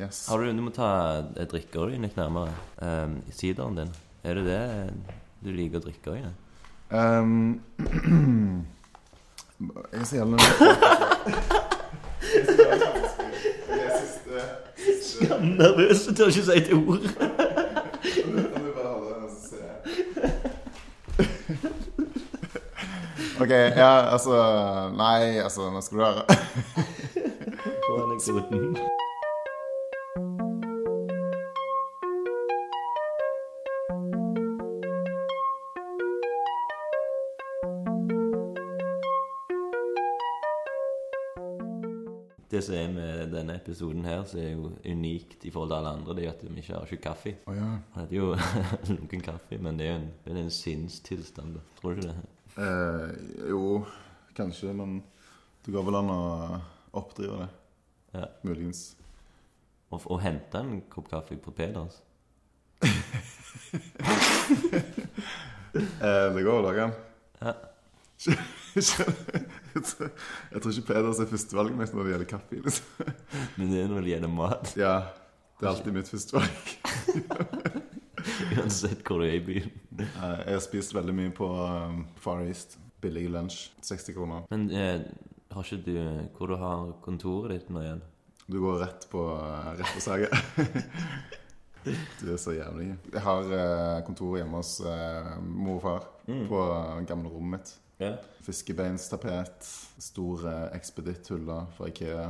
Yes. Har du, du må ta eh, drikker di litt nærmere. Um, sideren din. Er det det du liker å drikke i? Um, jeg er så jævlig Jeg er så jævlig vanskelig. Det er siste, siste Nervøs, du tør ikke si et ord. OK, ja, altså Nei, altså, nå skal du høre. Episoden her, som er jo unikt i forhold til alle andre, det er at vi ikke har ikke kaffe. Oh, ja. Han hadde jo lunken kaffe, men det er jo en, det er en sinnstilstand. Tror du ikke det? Eh, jo, kanskje, men det går vel an å oppdrive det. Ja. Muligens. Å hente en kopp kaffe på Peders? Eh, det går å lage den. Ja. jeg tror ikke Peders er førstevalget mitt når det gjelder kaffe. Liksom. Men det er når det gjelder mat. Ja, det er alltid mitt førstevalg. Uansett hvor du er i byen. Eh, jeg har spist veldig mye på um, Far East. Billig lunsj. 60 kroner. Men eh, har ikke du Hvor du har kontoret ditt nå igjen? Du går rett på, uh, rett på saget. du er så jævlig. Jeg har uh, kontoret hjemme hos eh, mor og far. På uh, gamle rommet mitt. Ja. Fiskebeinstapet, Store ekspedithuller fra Ikea.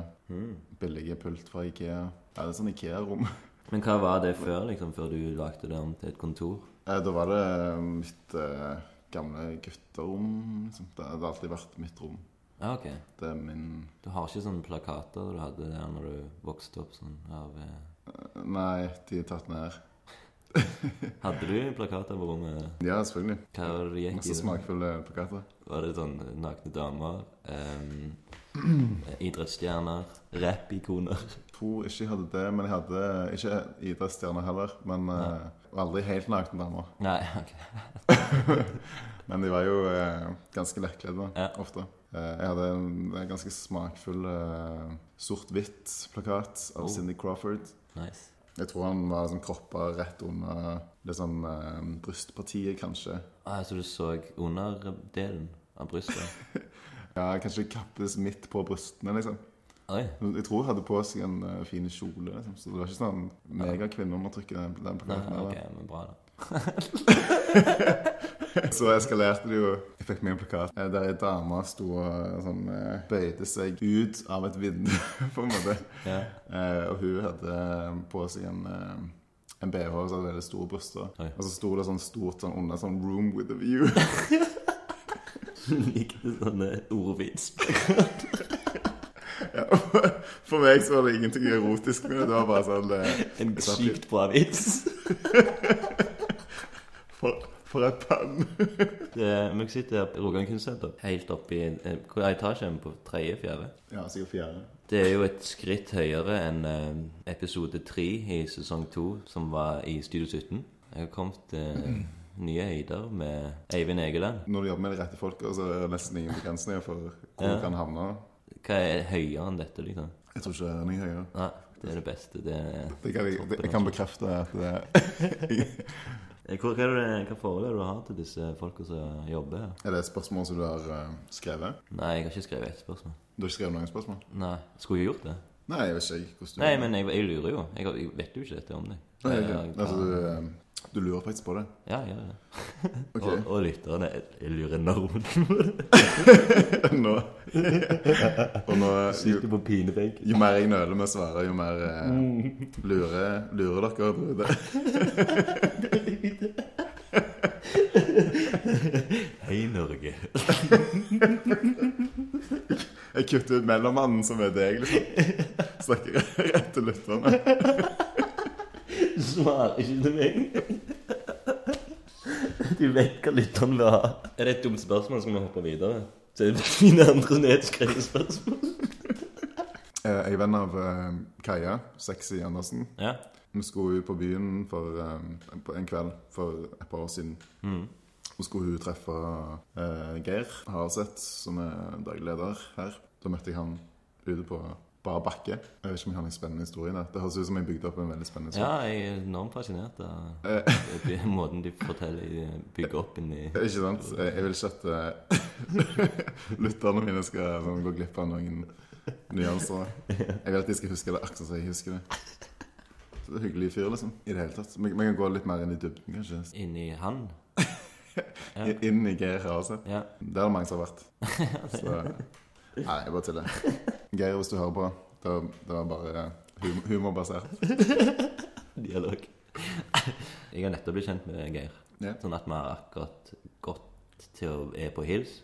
Billige pult fra Ikea. Ja, det er sånn Ikea-rom. Men hva var det før, liksom, før du lagde det om til et kontor? Eh, Da var det mitt eh, gamle gutterom. Liksom. Det hadde alltid vært mitt rom. Ah, ok. Det er min Du har ikke sånne plakater du hadde der når du vokste opp? sånn av... Eh... eh, Nei, de er tatt ned. Hadde du plakater på rommet? Ja, selvfølgelig. Hva var det gikk Masse i? smakfulle plakater. Var det sånn nakne damer? um, idrettsstjerner? rappikoner? Tror ikke jeg hadde det, men jeg hadde ikke idrettsstjerner heller. Men uh, aldri helt nakne damer. Nei, ok. Men de var jo uh, ganske lettkledde Ja. ofte. Uh, jeg hadde en, en ganske smakfull sort-hvitt-plakat av Oh. Cindy Crawford. Nice. Jeg tror han var sånn kroppa rett under det sånn eh, brystpartiet, kanskje. Ah, så du så underdelen av brystet? Ja, kanskje kappes midt på brystene, liksom. Oi. Jeg tror hun hadde på seg en uh, fin kjole, liksom. så det var ikke sånn megakvinneundertrykk i den, plakaten. ok, men bra da. Så eskalerte det jo. Jeg fikk meg en plakat eh, der ei dame sto og sånn, eh, bøyde seg ut av et vindu, på en måte. Ja. Eh, og hun hadde eh, på seg en, eh, en BH som hadde veldig store bryster. Og så sto det sånn stort sånn under sånn 'room with a view'. Likte sånne ordvits. Ja, For meg så var det ingenting erotisk med det. Det var bare sånn eh, En sykt bra vits. For, et! Det, vi sitter her på Rogaland kunstsenter, helt oppe i eh, Hvor er etasjen? På tredje, fjerde? Ja, sikkert fjerde. Det er jo et skritt høyere enn eh, episode tre i sesong to, som var i Studio 17. Jeg har kommet til nye høyder med Eivind Egeland. Når du jobber med de rette folka, så er det nesten ingen begrensninger for hvor Ja. du kan havne. Hva er høyere enn dette, liksom? Jeg tror ikke det er noe høyere. Nei, det er det beste. Det er Det kan jeg, det, jeg kan bekrefte at det Eh, Hva, hva, det, hva forhold er det du har til disse folka som jobber her? Er det et spørsmål som du har uh, skrevet? Nei, jeg har ikke skrevet ett spørsmål. Du har ikke skrevet noen spørsmål? Nei, Skulle jeg gjort det? Nei, jeg vet ikke hvordan du Nei, men jeg, jeg lurer jo. Jeg, jeg vet jo ikke dette om deg. Nei, Jeg- jeg- Altså, du, eh, du lurer faktisk på det? Ja, jeg gjør det. Okay. Og, og lytterne jeg lurer enormt. nå Og nå jo, Sitter på pinebenk. jo mer jeg nøler med å svare, jo mer eh, lurer, lurer dere der ute. Hei, Norge. Jeg kutter ut mellommannen som er deg, liksom. Snakker rett til lytterne. Svarer ikke til meg. Du vet hva lytteren vil ha. Er det et dumt spørsmål, skal vi hoppe videre? Så er det mine andre nedskrevne spørsmål. Eh, Jeg er venn av eh, Kaja, Sexy Andersen. Ja. Vi skulle ut på byen for, eh, en kveld for et par år siden. Og skulle hun treffe eh, Geir Harseth, som er daglig leder her. Da møtte jeg han ute på bare bakke. Jeg vet ikke om jeg har noen spennende historie der. Det høres ut som jeg bygde opp en veldig spennende historie. Ja, jeg er enormt fascinert av Eh. måten de forteller bygger opp inni Ikke sant? Jeg vil ikke at uh, lytterne mine skal sånn, gå glipp av noen nyanser. Jeg vil at de skal huske det akkurat som jeg husker det. Så det er Hyggelig fyr, liksom. I det hele tatt. Vi kan gå litt mer inn i dybden, kanskje. inni han. Ja. Inn i Geir Harase. Ja. Der er det mange som har vært. Så Nei, jeg bare tuller. Geir, hvis du hører på, det var, det var bare hum humorbasert. Dialog. Jeg har nettopp blitt kjent med Geir. Yeah. Sånn at vi har akkurat gått til å er på hils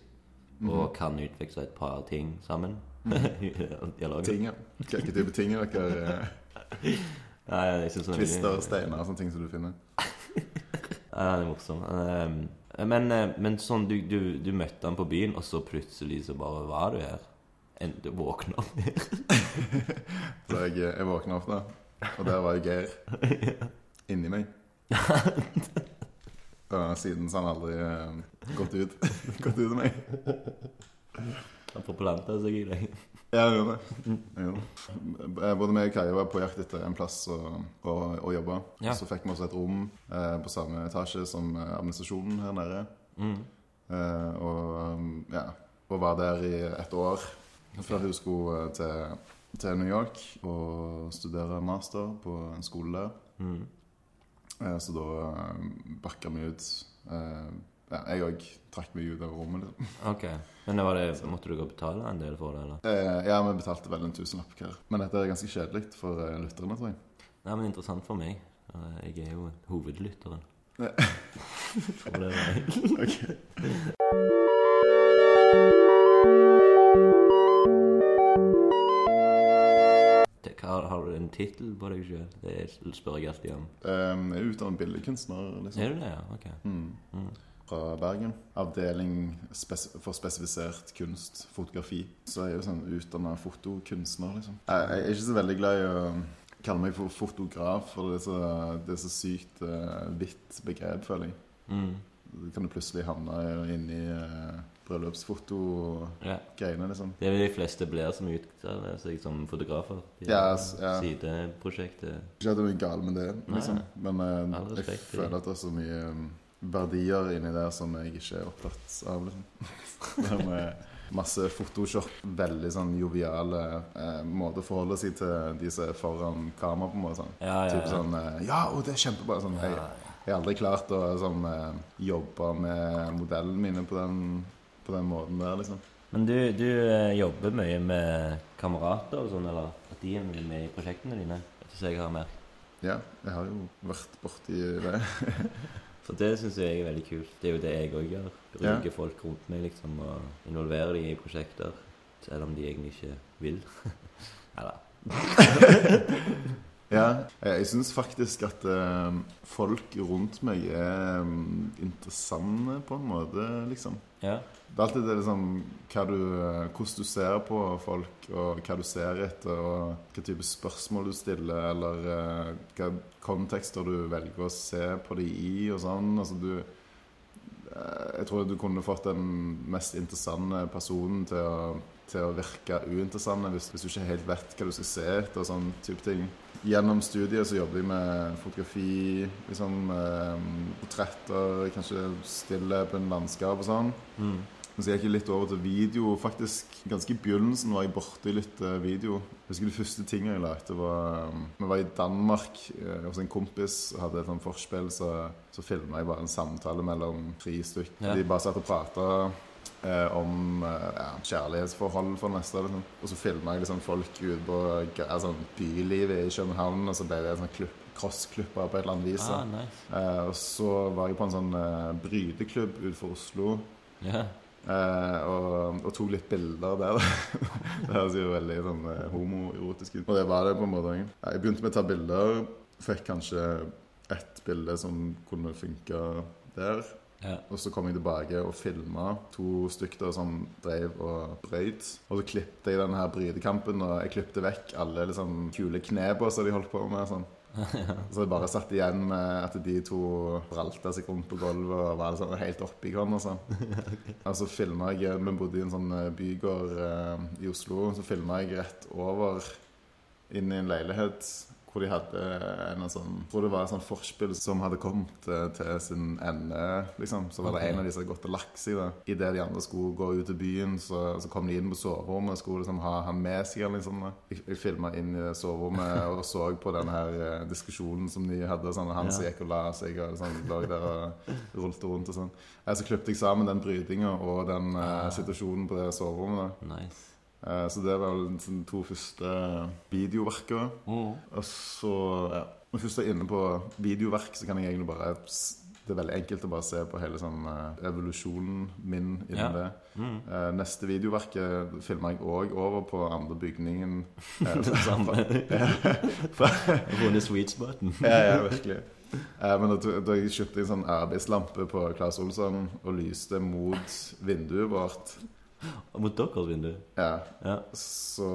og kan utveksle et par ting sammen. Dialog. Ting, ja. Hvilke type ting er dere? eh, Nei, jeg synes er Kvister, veldig- steiner sånne ting som du finner? Ja, det er morsom. Um, Men, eh, men sånn, du, du, du møtte han på byen, og så plutselig så bare var du her. En, du våkna opp her. Så jeg, jeg våkna opp da, og der var jo Geir inni meg. Og siden så har han aldri eh, gått ut Gått ut av meg. Han forplanta seg i deg. Ja, jeg gjør det. Gjorde det. Eh, Både meg og Kaja var på jakt etter en plass å, å, å jobbe. Ja. Så fikk vi også et rom eh, på samme etasje som eh, administrasjonen her nede. Mm. Eh, og, ja, og var der i et år før hun skulle eh, til, til New York og studere master på en skole der. Mm. Eh, så da bakka vi ut. Eh, ja, jeg òg trakk meg ut av rommet. Liksom. Ok. Men det var det, måtte du gå og betale en del for det, eller? Eh, ja, vi betalte vel en tusenlapp hver. Men dette er ganske kjedelig for uh, lytterne, tror jeg. Nei, men interessant for meg. Jeg er jo hovedlytteren. For det var jeg. Det- Har, har du en tittel på deg sjøl? Det spør jeg alltid om. Um, jeg er utdannet billedkunstner, liksom. Er du det, ja? Ok. Mm. Mm. Fra Bergen. Avdeling spes for spesifisert kunst, fotografi. Så jeg er jo sånn utdanna fotokunstner, liksom. Jeg, jeg er ikke så veldig glad i å kalle meg for fotograf, for det er så, det er så sykt uh, vidt begrep, føler jeg. Mm. Så kan du plutselig havne inni uh, og Ja. liksom. Det er vel de fleste blir som utdanner seg som fotografer. De Ja, ja. Sideprosjektet. Ikke at det er noe galt med det, liksom. Men uh, jeg føler at det er så mye um, verdier inni der som jeg ikke er opptatt av. liksom. Masse Photoshop, veldig sånn joviale eh, måte å forholde seg til de som er foran kamera. på en måte sånn. Ja, ja, Typ ja. sånn eh, Ja, og det er kjempebra. Sånn, jeg, jeg har aldri klart å sånn, eh, jobbe med modellene mine på den, på den måten der, liksom. Men du, du eh, jobber mye med kamerater og sånn, eller at de er med i prosjektene dine? Hvis jeg har mer. Ja, jeg har jo vært borti det. For det syns jeg er veldig kult. Det er jo det jeg òg gjør. Ja. Bruker folk rundt meg liksom og involverer dem i prosjekter. Selv om de egentlig ikke vil. Eller Ja, jeg, jeg syns faktisk at eh, folk rundt meg er um, interessante på en måte, liksom. Ja. Det er alltid det liksom du, eh, hvordan du ser på folk, og hva du ser etter, og hva type spørsmål du stiller, eller eh, hva kontekster du velger å se på de i, og sånn. Altså du eh, Jeg tror du kunne fått den mest interessante personen til å, til å virke uinteressant hvis, hvis du ikke helt vet hva du skal se etter, og sånn type ting. Gjennom studiet så jobber jeg med fotografi, liksom, eh, portretter, kanskje stilleben, landskap og sånn. Mm. Men så gikk jeg litt over til video. Faktisk ganske i begynnelsen var jeg borte i litt eh, video. Jeg husker De første tingene jeg lagde, var um, Vi var i Danmark eh, hos en kompis og hadde et sånt forspill. Så, så filma jeg bare en samtale mellom tre stykker. Ja. De bare satt og prata eh, om eh, ja, kjærlighetsforhold for det meste. Liksom. Og så filma jeg liksom folk ute på altså, bylivet i København, og så ble det sånn klipp crossklipper på et eller annet vis. Ah, nice. Eh, og så var jeg på en sånn eh, brydeklubb utenfor Oslo. Ja. Eh, og, og tok litt bilder der. det høres jo veldig sånn eh, homoerotisk ut. Og det var det på en måte. Jeg begynte med å ta bilder. Fikk kanskje ett bilde som kunne funke der. Ja. Og så kom jeg tilbake og filma to stykker som drev og brøyt. Og så klippte jeg denne her brytekampen, og jeg klippte vekk alle liksom kule kneba som de holdt på med. sånn. Så jeg bare satt igjen med at de to bralta seg rundt på gulvet og var liksom helt oppi hverandre. og okay. Og så filma jeg Vi bodde i en sånn eh, bygård eh, i Oslo. Så filma jeg rett over inn i en leilighet hvor de hadde en sånn hvor det var et sånt forspill som hadde kommet eh, til sin ende, liksom. Så var det en av de som hadde gått og lagt seg, da. Idet de andre skulle gå ut til byen, så, så kom de inn på soverommet og skulle liksom ha han med seg, eller liksom. Jeg, jeg filma inn i soverommet og så på den her eh, diskusjonen som de hadde. Sånn, han som gikk og la seg og sånn, lå der og rullte rundt og sånn. Eh, Så klippet jeg sammen den brytinga og den eh, situasjonen på det soverommet. da. Nice. Eh, Så det var vel de to første videoverkene. Mm. Og så, ja Når jeg først er inne på videoverk, så kan jeg egentlig bare Det er veldig enkelt å bare se på hele sånn eh, evolusjonen min innen Ja. det. Mm. Eh, neste videoverk filma jeg òg over på andre bygningen. Det samme. Vunnet sweet spoten. ja, ja, virkelig. Men da, da jeg kjøpte en sånn arbeidslampe på Claes Olsson og lyste mot vinduet vårt Mot deres vindu. ja, Ja. så,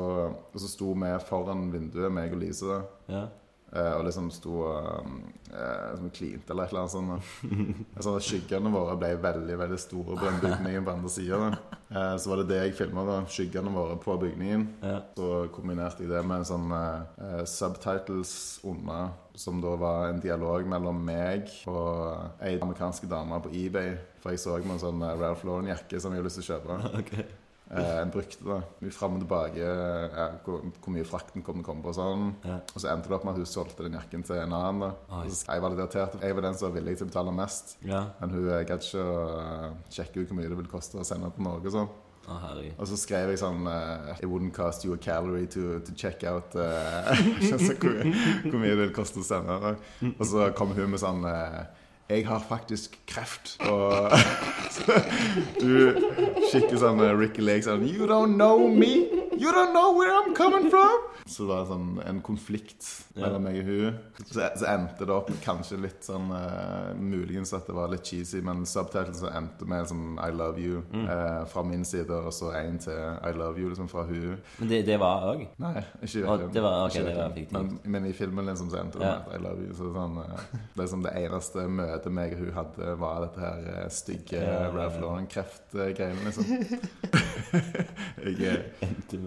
og så sto vi foran vinduet, meg og Lise, ja. Eh, og liksom sto og eh, klinte eller et eller annet sånt. at Skyggene våre ble veldig veldig store på den bygningen på andre sida. Eh, så var det det jeg filma. Skyggene våre på bygningen. ja. Så kombinerte jeg det med sånn eh, subtitles under, som da var en dialog mellom meg og ei amerikanske dame på eBay. For jeg så meg en sånn eh, Ralph Lauren-jakke som jeg hadde lyst til å kjøpe. Ok. Eh, en brukte da. Vi Fram og tilbake ja, hvor, hvor mye frakten kom til å komme på sånn. Ja. Og så endte det opp med at hun solgte den jakken til en annen. da. Oi. Så jeg var litt irritert. Jeg var den som var villig til å betale mest. Ja. Men hun gadd ikke å eh, sjekke ut hvor mye det ville koste å sende til Norge. sånn. Oh. Og så skrev jeg sånn uh, It wouldn't cost you a calorie to, to check out uh, hvor, hvor mye det vil koste å sende. Og så kom hun med sånn eh, Jeg har faktisk kreft. Og du skikkelig sånn Ricky Lake sånn You don't know me! You don't know where I'm coming from! Så det var sånn en konflikt mellom meg og hun. Så, så endte det opp kanskje litt sånn uh, Muligens at det var litt cheesy, men subtitles endte med sånn I love you eh, fra min side, og så en til I love you liksom fra hun. Men det, det var òg? Nei, ikke det var- ok, det var Men, men i filmen liksom så endte det med I love you. Så sånn, uh, det som det eneste møtet meg og hun hadde, var dette her stygge Ja, ja, ja. Ralph Lauren-kreftgreiene, liksom. jeg,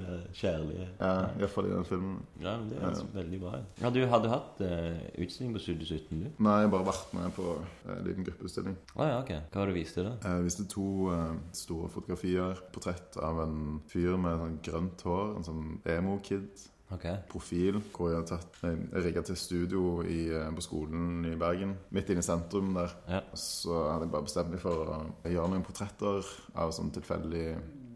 eh, Endte med kjærlighet. ja, Iallfall i den filmen. Ja, men det er altså veldig bra. Ja, du hadde hatt uh, utstilling på Studio 17, du? Nei, jeg har bare vært med på en en liten gruppeutstilling. Ah, ja, ok. Hva har du vist til, da? Jeg viste to uh, store fotografier. Portrett av en fyr med sånn grønt hår. En sånn emo-kid. Ok. Profil. Hvor jeg har tatt Jeg rigga til studio i, eh, på skolen i Bergen. Midt inne i sentrum der. Ja. Så hadde jeg bare bestemt meg for å gjøre noen portretter av sånn tilfeldig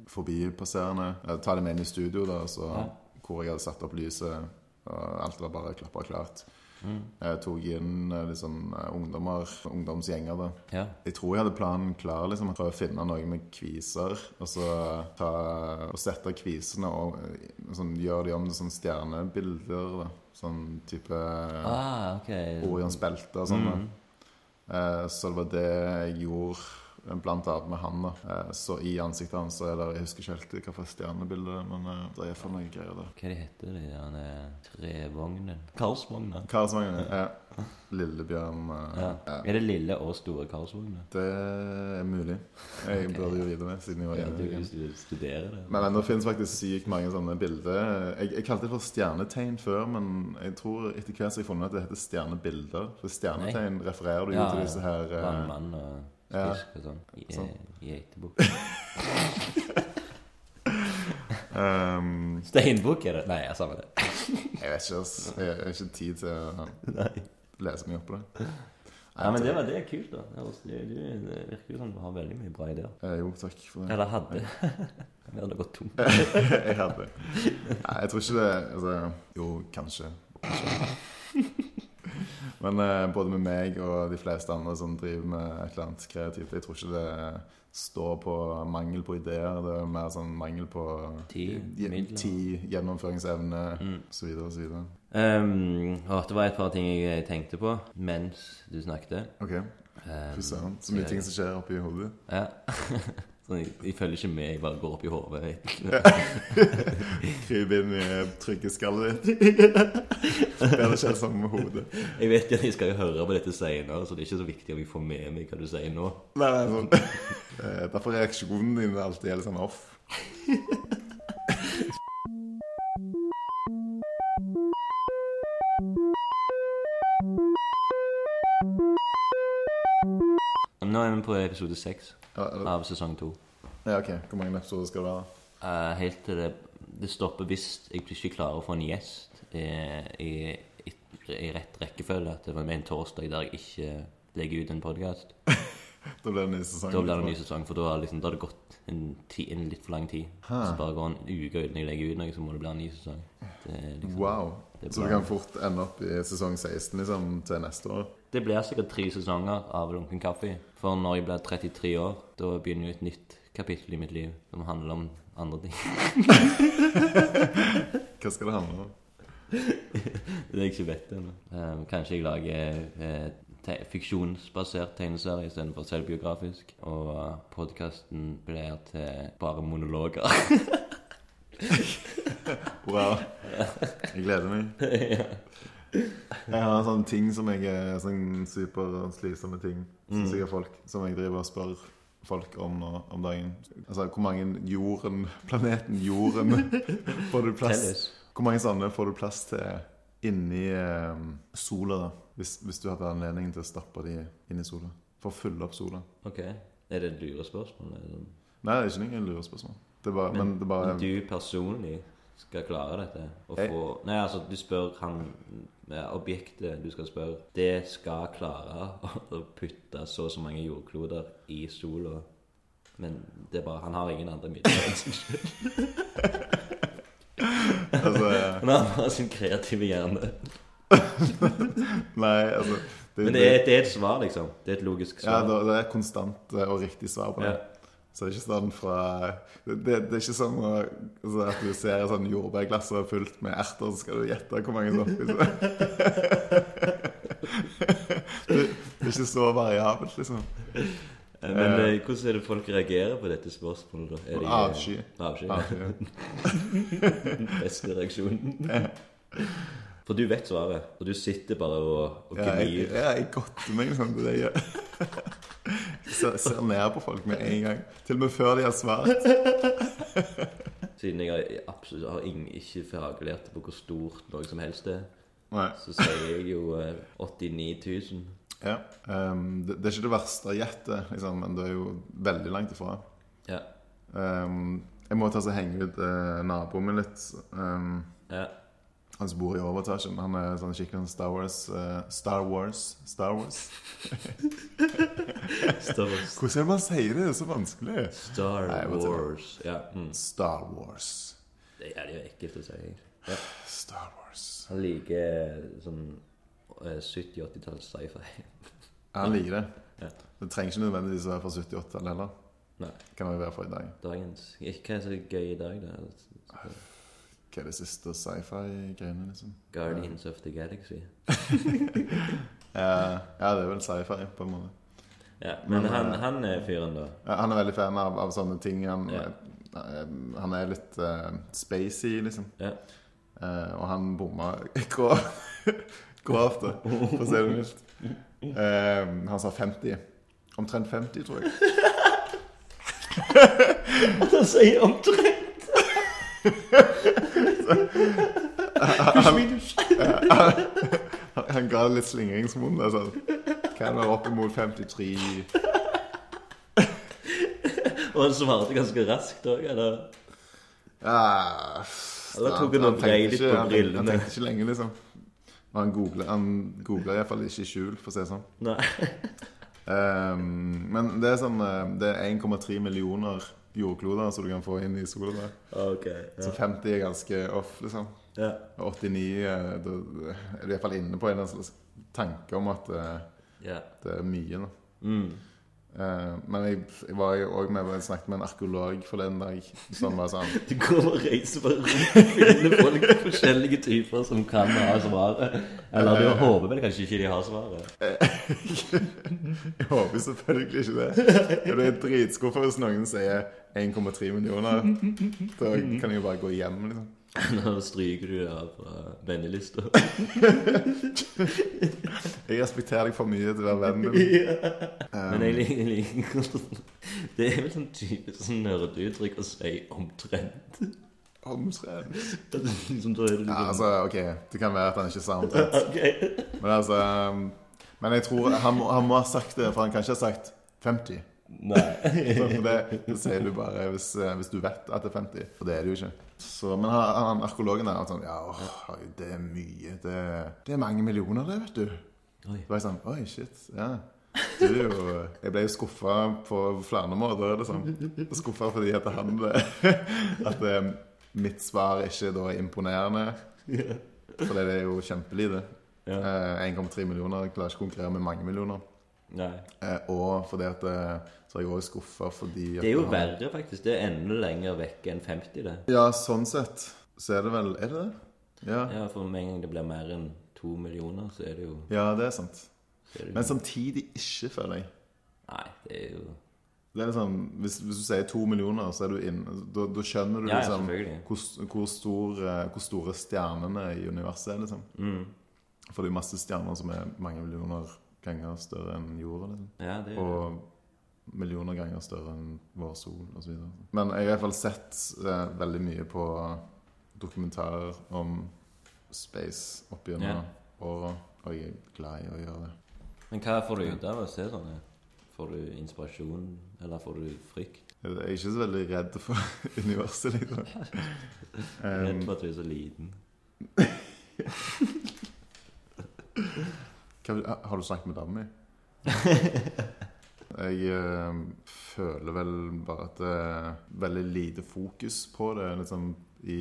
forbipasserende. Jeg tar dem med inn i studio, da, så, Ja. hvor jeg hadde satt opp lyset. Og alt var bare klappa klart. Mm. Jeg tok inn liksom, ungdommer, ungdomsgjenger. da Ja. jeg tror jeg hadde planen klar. liksom å finne noe med kviser. Og så ta, og sette kvisene og eh, sånn, gjøre de om til sånn stjernebilder. da Sånn type Ah, okay. Orions belte og sånn. Mm. Eh, så det var det jeg gjorde blant annet med han. da eh, Så i ansiktet hans er det Jeg husker ikke helt hva for stjernebilde, men eh, det er for noen greier der. Hva de heter de der eh, trevognen? Karlsvogna. Karlsvognen. Ja. Lillebjørn. Ja. ja. Er det lille og store Karlsvogna? Det er mulig. Jeg burde jo vite det, siden jeg var Ja, du, du det. Men, men det finnes faktisk sykt mange sånne bilder. Jeg, jeg kalte det for stjernetegn før, men jeg tror etter hvert så har jeg funnet at det heter stjernebilder. For stjernetegn refererer du jo Ja, til disse her Vannmann og Ja. fisk og sånn. geitebukk. Ehm, Steinbukk er det? Nei, jeg sa det. Jeg vet ikke, ass. Jeg har ikke tid til å lese mye opp på det. Ja, men det, var, det er kult, da. Du, det virker jo som du har veldig mye bra ideer. Eh, jo, takk for det. Eller hadde. Vi hadde gått tomt. jeg hadde Nei, jeg tror ikke det altså, Jo, kanskje. kanskje. Men eh, både med meg og de fleste andre som driver med et eller annet kreativt, jeg tror ikke det står på mangel på ideer. Det er mer sånn mangel på Tid, tid gjennomføringsevne Mm. osv. osv. Um, å, det var et par ting jeg tenkte på mens du snakket. OK. Um, Fy søren. Så mye ting som skjer oppi hodet. Ja. Sånn, jeg, jeg følger ikke med, jeg bare går opp i hodet. Kryp inn i tryggeskallet ditt. Det ikke sånn med hodet. Jeg vet ikke, jeg skal jo høre på dette senere, så det er ikke så viktig om jeg får med meg hva du sier nå. Nei, nei, sånn. Eh, Derfor er reaksjonen din alltid helt sånn off. Nå er vi på episode seks Ja, eller- av sesong to. ja, ok. Hvor mange episoder skal det være? Eh, helt til det, det stopper hvis jeg ikke klarer å få en gjest i, i, i, i rett rekkefølge. At det var med en torsdag der jeg ikke legger ut en podkast. Da blir det en ny sesong. Da blir det en ny sesong, for da har liksom, da har det gått en, ti, en litt for lang tid. Hæ. Så bare går en uke uten jeg legger ut noe, så må det bli en ny sesong. Det, er liksom, Wow. Det er Så bra. du kan fort ende opp i sesong 16 liksom, til neste år? Det blir sikkert tre sesonger av Lunken kaffe. For når jeg blir 33 år, da begynner jo et nytt kapittel i mitt liv som handler om andre ting. Hva skal det handle om? Det jeg ikke vet ennå. Um, kanskje jeg lager eh, te fiksjonsbasert tegneserie istedenfor selvbiografisk. Og uh, podkasten blir til bare monologer. Wow. Jeg gleder meg. Jeg har sånne ting som jeg er sånn superslitsomme ting. Som sikkert folk Som jeg driver og spør folk om om dagen. Altså hvor mange jorden Planeten Jorden får du plass. Hvor mange sånne får du plass til inni eh, sola, da? Hvis, hvis du hadde anledning til å stappe de inn i sola? For å fylle opp sola? Ok. Er det et lurespørsmål? Eller? Nei, det er ikke noe lurespørsmål. Det er bare, men, det er bare Men du personlig skal klare dette? Og Jeg- få Nei, altså, du spør han Objektet du skal spørre, det skal klare å putte så og så mange jordkloder i sola. Men det er bare Han har ingen andre midler enn sin altså, Han har bare sin kreative hjerne. Nei, altså Men det er, det er et svar, liksom. Det er et logisk svar. det, det er et konstant eh, og riktig svar på det. Ja. Så det er ikke sånn fra Det, det, det er ikke sånn altså at du ser et sånn jordbærglass fullt med erter, så skal du gjette hvor mange som er oppi. det, det er ikke så variabelt, liksom. Eh, Men eh, hvordan er det folk reagerer på dette spørsmålet, da? Er de, avsky. Avsky. Avsky. Ja. Beste reaksjonen. For du vet svaret, og du sitter bare og, og gnir. ja, jeg godter meg liksom til det jeg gjør. Ser, ser ned på folk med en gang. Til og med før de har svart. Siden jeg har- absolutt har ingen, ikke faglært på hvor stort noe som helst er, Nei. så sier jeg jo eh, 89 000. Ja. Um, det, det er ikke det verste gjettet, liksom, men det er jo veldig langt ifra. Ja. Um, jeg må ta så henge ut eh, naboen min litt. Um, ja. Han som bor i overetasjen. Han er sånn skikkelig Star Wars uh, Star Wars Star Wars? Star Wars. Hvordan er det man sier det? Det er så vanskelig. Star Nei. Wars. Ja. Mm. Star Wars. Det er det jo ekkelt å si. Ja. Star Wars. Han liker sånn eh, 70-80-talls sci-fi. Han liker det. Ja. Det trenger ikke nødvendigvis å være fra 78-tallet heller. Nei. Kan det være fra i dag. Dagens Hva er så gøy i dag, da? Hva er det siste sci-fi-greiene, liksom? Guardians of the Galaxy. Ja, ja, det er vel sci-fi, på en måte. Ja, Men Men, han, eh, han er fyren, da. Ja, han er veldig fan av, av sånne ting. Han, Ja. eh, han er litt uh, spacey, liksom. Ja. Uh, og han bomma grov- grovt, for å si det mildt. Uh, han sa 50. Omtrent 50, tror jeg. Han sier omtrent Han, han ga litt slingringsmonn. Altså. Kan være oppimot 53 Og han svarte ganske raskt òg, eller? ja, Eller tok han og vrei litt på brillene? Han tenkte ikke lenge, liksom. Han googler, han googler iallfall ikke i skjul, for å si det sånn. Nei. Um, men det er sånn eh, Det er 1,3 millioner jordkloder som du kan få inn i sola. der. ja. Så 50 er ganske off, liksom. Ja. 89 eh, Da er du iallfall inne på en tanke om at eh, yeah. det er mye. nå Mm. Eh, men jeg, jeg var òg med og snakket med en arkeolog for den dag som var sånn Du går og reiser bare rundt og finner folk forskjellige typer som kan ha svaret. Eller du håper vel kanskje ikke de har svaret. Jeg håper selvfølgelig ikke det. Jeg blir dritskuffa hvis noen sier 1,3 millioner. Da kan jeg jo bare gå hjem, liksom. Nå stryker du deg av fra vennelista. Jeg respekterer deg for mye til å være vennen min. Men jeg liker, jeg liker Det er vel sånn typisk sånn nerdeuttrykk å si omtrent. Omtrent. Det liksom, Ja, liksom altså, OK, det kan være at han ikke sa omtrent. okay. Men altså um, Men jeg tror han må, han må ha sagt det, for han kan ikke ha sagt 50. Nei. Så For det, det sier du bare hvis, eh, hvis du vet at det er 50. For det er det jo ikke. Så, men han, han arkeologen der han sånn Ja, åh, det er mye. Det, det er mange millioner, det, vet du. Oi. Da var jeg sånn Oi, shit. Ja. Du Jeg ble jo skuffa på flere måter. Liksom. Skuffa fordi at han At eh, mitt svar ikke da er imponerende. For det er jo kjempelite. Ja. Eh, 1,3 millioner. Jeg klarer ikke å konkurrere med mange millioner. Eh, og fordi at eh, Så er jeg òg skuffa fordi Det er jo verre, faktisk. Det er enda lenger vekk enn 50, det. Ja, sånn sett så er det vel Er det det? Ja, Ja, For med en gang det blir mer enn to millioner, så er det jo ja det er sant. det Men samtidig ikke, føler jeg. Nei, det er jo Det er liksom, hvis, hvis du sier to millioner, så er du inn Da, da skjønner du Ja, ja, liksom hvor, hvor, stor, eh, hvor store stjernene i universet er, liksom. mm. For det er masse stjerner som er mange millioner ganger større enn jorda. liksom. Ja, det er Og millioner ganger større enn vår sol osv. Men jeg har i hvert fall sett eh, veldig mye på dokumentarer om space opp gjennom yeah. åra, og jeg er glad i å gjøre det. Men hva får du ut av å se sånne? Får du inspirasjon, eller får du frykt? Jeg er ikke så veldig redd for universet, liksom. Redd Um, for at du er så liten? hva, har du snakket med dama mi? Jeg øh, føler vel bare at det er veldig lite fokus på det liksom, i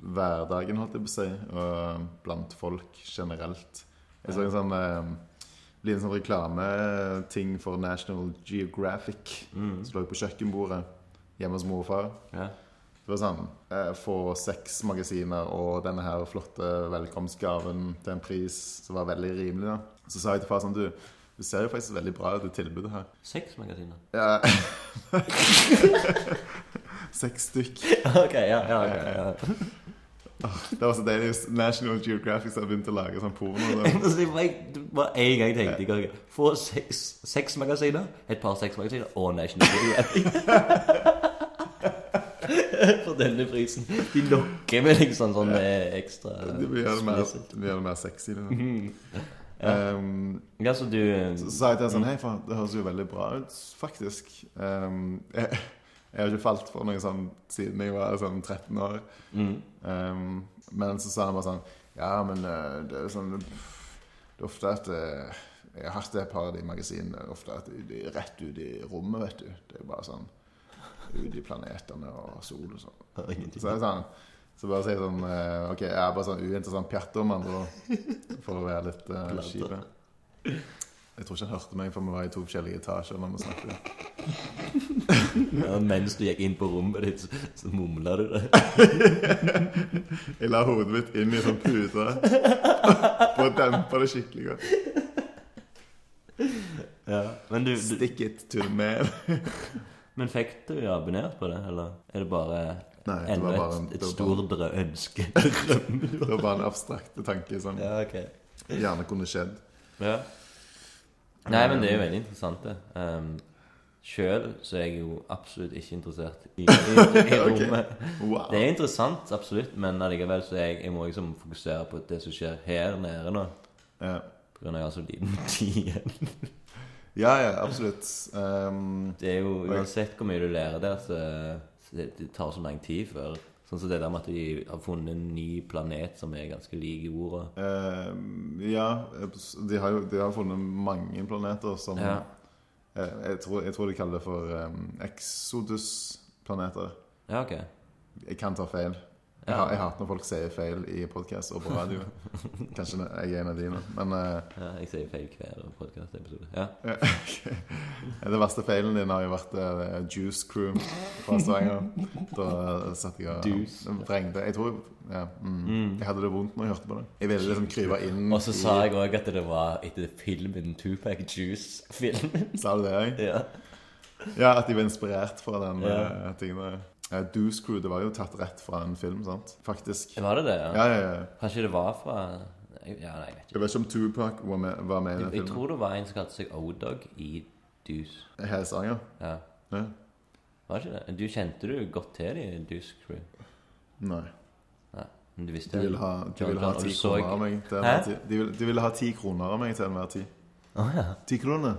hverdagen, holdt jeg på å si, og blant folk generelt. Jeg så en sånn øh, liten sånn reklameting for National Geographic Mm. som lå på kjøkkenbordet hjemme hos mor og far. Ja. Det var sånn eh, Få seks magasiner og denne her flotte velkomstgaven til en pris som var veldig rimelig. da Så sa jeg til far sånn Du, det ser jo faktisk veldig bra ut, det tilbudet her. Seks magasiner? Ja. Seks stykk. ok, ja, ja, ok, ja. Det var så deilig. National Geographic har begynt å lage sånn porno. Det var en gang tenkte jeg ok, Få seks, magasiner, et par seks magasiner og National Geographic. For denne prisen. De lokker med liksom sånn ekstra Det blir det mer, sexy. det det. Liksom. Um, Ja, så du så sa jeg til henne sånn Hei, faen, det høres jo veldig bra ut, faktisk. Um, jeg, jeg har ikke falt for noe sånn siden jeg var sånn 13 år. mm. Um, men så sa han bare sånn Ja, men eh, det er jo sånn Det er ofte at eh, Jeg har hatt et par av de magasinene ofte at de, er rett ut i rommet, vet du. Det er bare sånn Ut i planetene og sol og sånn. Så jeg sa sånn Så bare jeg sånn eh, Ok, jeg er bare sånn uinteressant pjatter, med andre ord. For å være litt uh, kjip. Jeg tror ikke han hørte meg, for vi var i to forskjellige etasjer når vi snakket. Ja, mens du gikk inn på rommet ditt, så, så mumla du det. Jeg la hodet mitt inn i sånn pute for å dempe det skikkelig godt. Ja. Men, du, du, Stick it to the man. men fikk du abonnert på det, eller er det bare Nei, det enda var bare, et, det et storbrød ønske? det var bare en abstrakt tanke som ja, ok. gjerne kunne skjedd. Ja. Nei, men det er jo veldig interessant, det. Um, Sjøl så er jeg jo absolutt ikke interessert i, i, i rommet. Wow. Det er interessant, absolutt, men allikevel så jeg, jeg må liksom fokusere på det som skjer her nede nå. Ja. På grunn av jeg har så liten tid igjen. ja, ja, absolutt. Um, Det er jo uansett hvor mye du lærer der, så det, det tar så lang tid før Sånn som det der med at de har funnet en ny planet som er ganske lik jorda. um, ja, de har jo de har funnet mange planeter som Ja. eh, jeg, tror, jeg tror de kaller det for um, Exodus-planeter. Ja, ok. Jeg kan ta feil. Jeg, jeg hater når folk sier feil i podkast og på radio. Kanskje jeg er en av dine. Men uh, Ja, jeg sier feil hver podkastepisode. Ja. det verste feilen din har jo vært uh, Juice Crew fra Stavanger. Da satt jeg og vrengte. Jeg tror ja, mm, Jeg hadde det vondt når jeg hørte på det. Jeg ville liksom krype inn Og så sa jeg òg at det var etter filmen Tupac Juice-filmen. Sa du det òg? ja. Ja, at de var inspirert fra den Ja. eh, tingen der. Eh, Deuce Crew, det var jo tatt rett fra en film, sant? Faktisk. Var det det? Ja? Ja, ja, ja. Kanskje det var fra Ja, nei, jeg vet ikke. Jeg vet ikke om Tupac var med, var med i den Jeg, filmen. tror det var en som kalte seg O-Dog i Deuce. Hele sangen? Ja. Ja. Var ikke det? Du kjente du godt til de Deuce Crew? Nei. Nei, men du visste De ville ha, de ville ha og ti du så kroner av meg til Hæ? enhver tid. De ville, de ville ha ti kroner av meg til enhver tid. Å ja. Ti kroner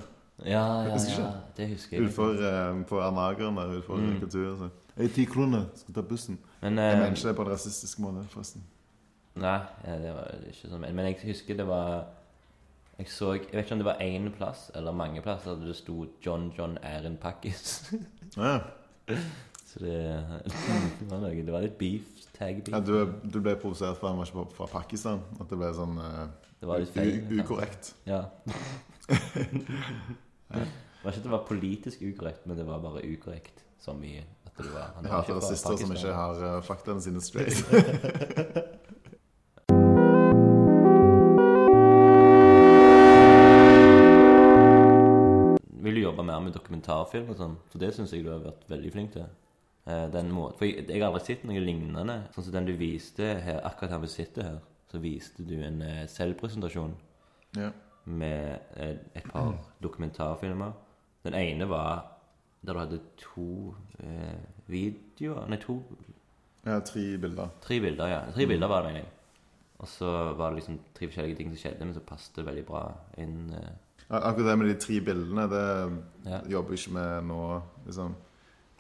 Ja, ja, Husker ja. Det husker jeg. utenfor eh, på Arnageren der utenfor Mm. kultur. Så. Hey, ti kroner, skal ta bussen. Men Jeg eh, mener ikke det på en rasistisk måte, forresten. Nei, det var ikke sånn. Men jeg husker det var Jeg så Jeg vet ikke om det var én plass eller mange plasser der det sto 'John John er en pakkis'. Ja. Så det, det var noe Det var litt beef. Tag Ja, beef. du, du ble provosert for han var ikke fra Pakistan? At det ble sånn eh, Det var litt feil. ukorrekt? Ja. Det var ikke at det var politisk ukorrekt, men det var bare ukorrekt. Som i at du var han Jeg var ikke fra som ikke har uh, faktaene sine straight. Vil du jobbe mer med dokumentarfilm og sånn? For det syns jeg du har vært veldig flink til. Eh, Den måten, for jeg, jeg har aldri sett noe lignende. Sånn som den du viste her, akkurat her vi sitter her, så viste du en eh, selvpresentasjon ja. med eh, et par dokumentarfilmer. Den ene var der du hadde to eh, videoer Nei, to Ja, tre bilder. Tre bilder, ja. Tre bilder var det, mener jeg. Og så var det liksom tre forskjellige ting som skjedde, men så passet det veldig bra inn. eh, Akkurat det med de tre bildene, det Ja. jobber jeg ikke med nå. Liksom.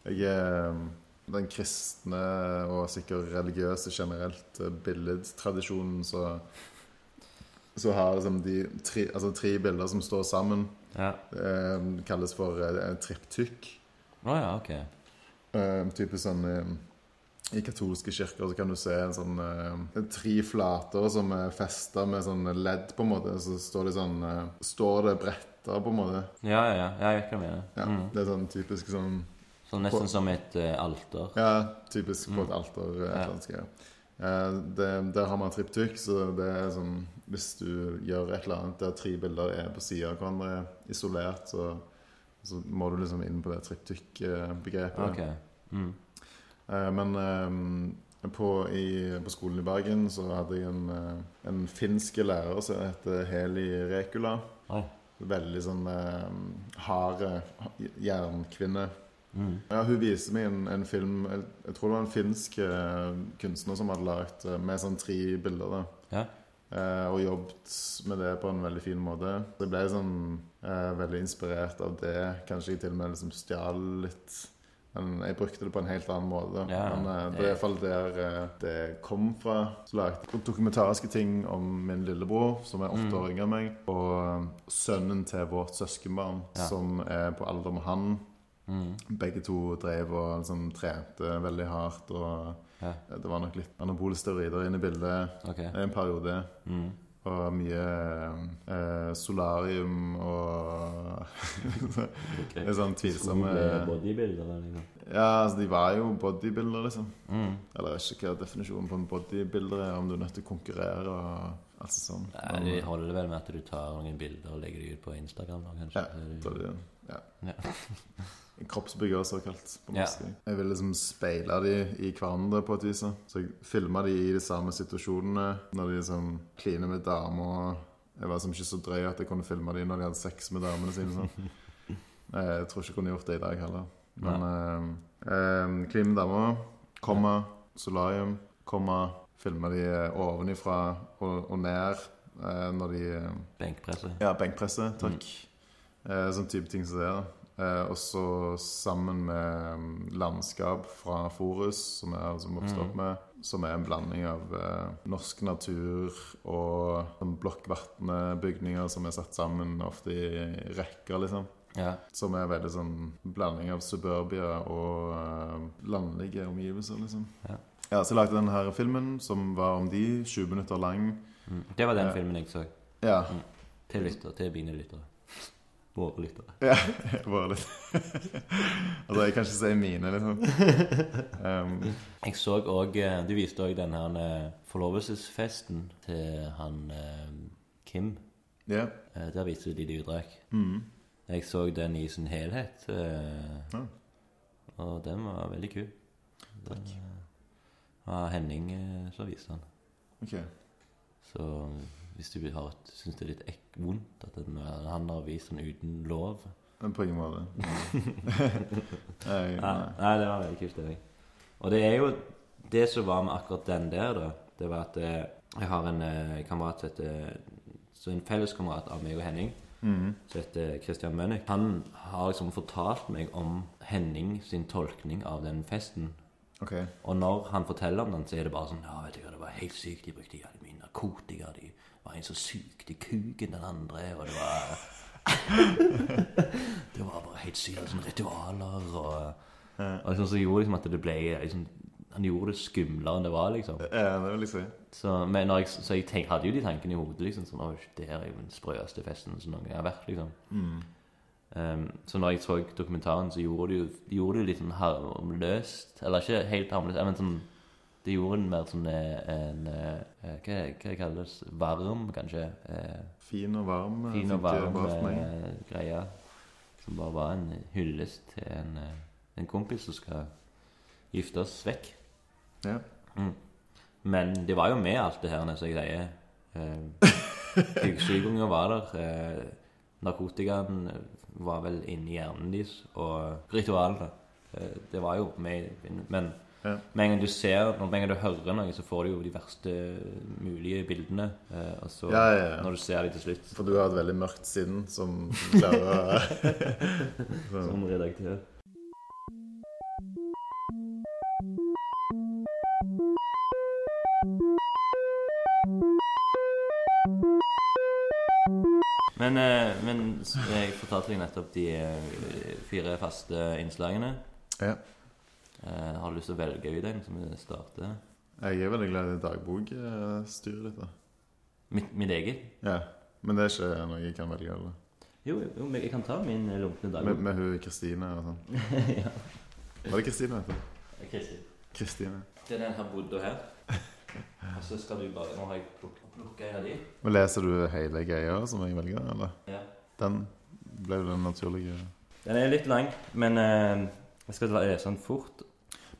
Jeg er um, den kristne og sikkert religiøse generelt eh, billedtradisjonen så så har liksom de tre, altså tre bilder som står sammen, Ja. eh, kalles for eh, triptykk. Å ja, ok. Eh, typisk sånn eh, I katolske kirker så kan du se en sånn eh, tre flater som er festa med sånn ledd, på en måte. Så står det sånn eh, Står det bretter, på en måte. Ja, ja, ja. jeg vet hva du mener. Ja, Mm. Det er sånn typisk sånn Så nesten som et uh, alter. Ja, typisk på Mm. et alter. eh, et Ja. eller annet skal. Eh, det, der har man triptykk, så det er sånn Hvis du gjør et eller annet der tre bilder er på sida av hverandre, isolert, så, så må du liksom inn på det triptykk-begrepet. Ok. Mm. Eh, Men eh, på, i, på skolen i Bergen så hadde jeg en, eh, en finsk lærer som heter Heli Rekula. Oh. Veldig sånn eh, harde jernkvinne. Mm. Ja, hun viste meg en, en film jeg, jeg tror det var en finsk kunstner som hadde lagd med sånn tre bilder. da Ja. Eh, Og jobbet med det på en veldig fin måte. Jeg ble sånn eh, veldig inspirert av det. Kanskje jeg til og med liksom stjal litt. Men jeg brukte det på en helt annen måte. Ja, Men eh, det er iallfall der eh, det kom fra. Så lagde jeg dokumentariske ting om min lillebror, som er åtte Mm. år yngre enn meg, og sønnen til vårt søskenbarn, Ja. som er på alder med han. Mm. Begge to drev og liksom trente veldig hardt. Og Ja. det var nok litt anabole steroider inne i bildet okay. en periode. Mm. Og mye eh, solarium og okay. sånn tvilsomme liksom. Ja, altså de var jo bodybuilder, liksom. Mm. Eller jeg vet ikke hva definisjonen på en bodybuilder er, om du er nødt til å konkurrere og alt sånt. Nei, det holder vel med at du tar noen bilder og legger dem ut på Instagram, kanskje. Ja, det, ja. Ja. Kroppsbygger, såkalt, på norsk. Yeah. Jeg ville liksom speile de i hverandre på et vis. Så jeg filma de i de samme situasjonene. Når de liksom kliner med damer. Jeg var liksom ikke så drøy at jeg kunne filme de når de hadde sex med damene sine. Sånn. Jeg tror ikke jeg kunne gjort det i dag heller. Men eh, eh, med damer, komma, solarium, komma, filme de eh, ovenifra og, og ned eh, når de Benkpresse Benkpresset. ja, benkpresse, takk. Eh, sånn type ting som det. da. Eh, og så sammen med mm, landskap fra Forus, som jeg har liksom vokst opp med. Som er en blanding av eh, norsk natur og sånn blokkvartne bygninger som er satt sammen ofte i rekker, liksom. Ja. Som er veldig sånn blanding av suburbia og eh, landlige omgivelser, liksom. Ja. Ja, så jeg lagde denne her filmen som var om de, 20 minutter lang. Mm. Det var den eh, filmen jeg så. Ja, Til lytter, Til mine lyttere. Våre lyttere. ja våre lyttere. Altså, jeg kan ikke si mine, liksom. Um, Jeg så òg Du viste òg den her eh, forlovelsesfesten til han eh, Kim. ja. Yeah. Der viste de det utdrag. Mm. Jeg så den i sin helhet, eh, Ja. og den var veldig kul. Takk. Den, eh, var Henning eh, som viste den. Ok. Så hvis du syns det er litt ek vondt at en handler han har vist den uten lov Men på ingen måte. Nei, nei. nei, det var veldig kult, det. Og det er jo det som var med akkurat den der, da. Det var at eh, jeg har en eh, kamerat som heter Så en felleskamerat av meg og Henning Mm. som heter Christian Mønnik. Han har liksom fortalt meg om Henning sin tolkning av den festen. Okay. Og når han forteller om den, så er det bare sånn Ja, vet du hva, det var helt sykt. De brukte jævlig mye narkotika. De var en som sugde kuken den andre, og det var Det var bare helt sykt. Sånne ritualer og Og liksom så gjorde liksom at det ble liksom, Han gjorde det skumlere enn det var, liksom. Ja, det vil jeg si. Så, men jeg, så jeg tenk, hadde jo de tankene i hodet, liksom. Sånn det her er jo den sprøeste festen som noen gang har vært, liksom. Mm. Um, så når jeg så dokumentaren, så gjorde de jo de gjorde det litt sånn harmløst. Eller ikke helt harmløst, men sånn De gjorde den mer sånn en, en eh, Hva, hva kalles det? Varm, kanskje? Eh, Fin og varm. fin og varm eh, greie. Som bare var en hyllest til en, eh, en kompis som skal gifte oss vekk. Ja. Mm. Men det var jo med alt det her, som jeg sier. Eh, var der. Eh, narkotikaen var vel inni hjernen deres. Og ritualene. Eh, det var jo med. Men Ja. med en gang du ser, med en gang du hører noe, så får du jo de verste mulige bildene. Eh, og så, Ja, ja, når du ser dem til slutt For du har et veldig mørkt sinn som klarer som redaktør Men, eh, men jeg fortalte deg nettopp de eh, fire faste innslagene. Ja. Eh, har du lyst til å velge ut en som vi starter? Jeg er veldig glad i dagbokstyret ditt. da. Mitt, mitt eget? Ja. Men det er ikke noe jeg kan velge. eller? Jo, jo, men jeg kan ta min lunkne Med, dagbok. med hun Kristine og sånn. ja. Var det Kristine? du? Kristin. Kristine. Det er den her bodde her. Og så skal du bare Nå har jeg plukka en av de. Men Leser du hele greia som jeg velger, eller? Ja. Den ble jo den naturlige Den er litt lang, men eh, jeg skal lese den fort.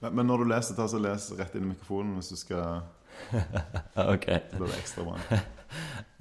Men, men når du leser, ta så les rett inn i mikrofonen hvis du skal ok. Så blir det ekstra bra.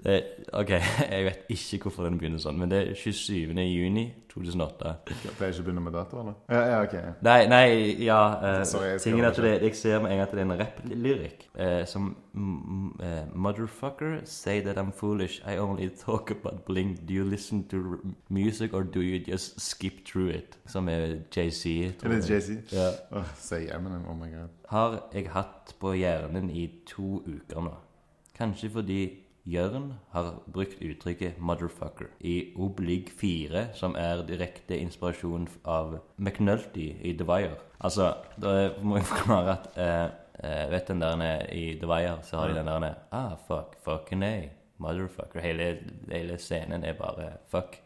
Det, ok, jeg vet ikke hvorfor den begynner sånn, men det er 27. juni 2008. Jeg pleier ikke å begynne med dato, eller? Ja, ja, ok. Nei, nei, ja uh, Sorry, jeg at det. Jeg ser med en gang at det er en rapplyrikk uh, som mm, eh, Motherfucker, say that I'm foolish. I only talk about bling. Do you listen to music, or do you just skip through it? Som er JC. Er det JC? Ja. Oh, say Eminem, oh my god. har jeg hatt på hjernen i to uker nå. Kanskje fordi Jørn har brukt uttrykket 'motherfucker' i Oblig 4, som er direkte inspirasjon av McNulty i The Wire. Altså, da må jeg forklare at eh, eh, Vet den der i The Wire, så har de den der Ah, fuck, fucking A, motherfucker. Hele, hele scenen er bare fuck.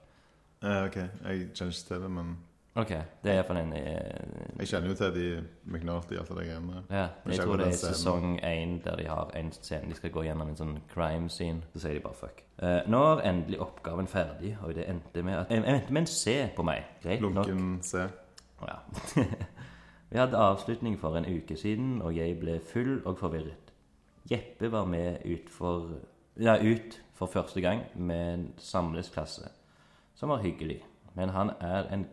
Eh, ok, jeg kjenner ikke til det, men Ok, det er iallfall en i jeg kjenner jo til de McNulty og alt det greiene. Ja, jeg tror det er sesong én der de har en scene de skal gå gjennom en sånn crime scene. Så sier de bare fuck. Uh, nå er endelig oppgaven ferdig, og det endte med at Jeg endte med en C på meg. Greit nok. Lunken C. Ja. Vi hadde avslutning for en uke siden, og jeg ble full og forvirret. Jeppe var med ut for Ja, ut for første gang med en samlesklasse, som var hyggelig. Men han er en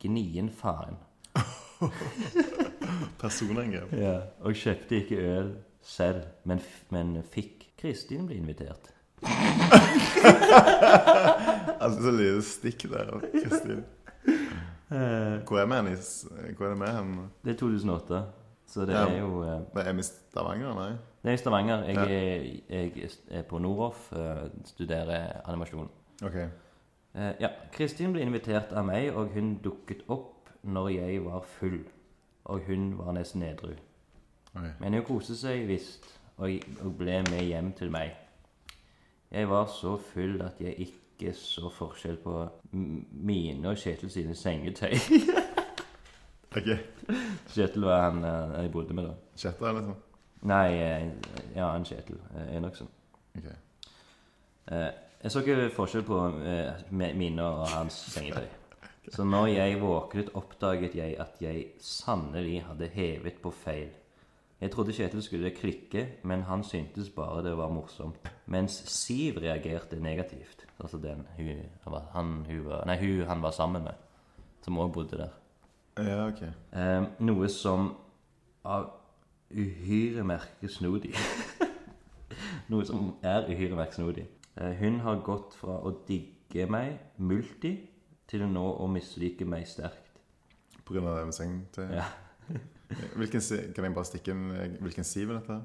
gnien faren. Personangrep. Ja, og kjøpte ikke øl selv, men, men fikk Kristin bli invitert. Altså, så lite stikk der, Kristin. Hvor er vi hen? Hvor er det med hen? Det er 2008, så det Ja. er jo eh, Det er i Stavanger, nei? Det er i Stavanger. Jeg, Ja. er, jeg er på Noroff, eh, studerer animasjon. Ok. Eh, ja, Kristin ble invitert av meg, og hun dukket opp når jeg var full. Og hun var nesten edru. Oi. Men hun koste seg visst, og, og ble med hjem til meg. Jeg var så full at jeg ikke så forskjell på mine og Kjetil sine sengetøy. OK. Kjetil var han eh, jeg bodde med da. Chatter, liksom? Nei, eh, ja, han Kjetil eh, Enoksen. OK. Eh, jeg så ikke forskjell på eh, mine og hans sengetøy. Så når jeg våknet, oppdaget jeg at jeg sannelig hadde hevet på feil. Jeg trodde Kjetil skulle klikke, men han syntes bare det var morsomt. Mens Siv reagerte negativt. Altså den hun, han, hun var, nei, hun han var sammen med, som òg bodde der. Ja, OK. Eh, noe som av uhyre merkesnodig Noe som er uhyre merkesnodig. Eh, hun har gått fra å digge meg multi til nå å mislike meg sterkt. På grunn av det med sengetøy? Ja. Hvilken, kan jeg bare stikke inn eh, Hvilken siv er dette?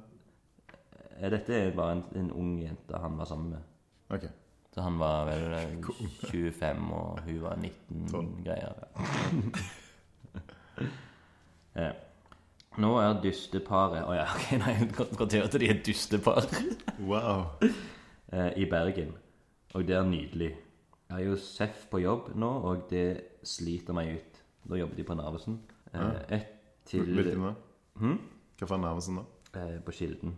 Eh, Dette er bare en, en ung jente han var sammen med. OK. Så han var vel eh, 25, og hun var 19 Tolv. greier. Ja. Eh, Nå er dysteparet Å ja, ok, nei, hun at de er et dystepar. Wow. Eh, i Bergen. Og det er nydelig. Jeg har jo seff på jobb nå, og det sliter meg ut. Da jobber de på Narvesen. Eh, ett til Hvilken da? Hmm? Hva er Narvesen, da? eh, På Kilden.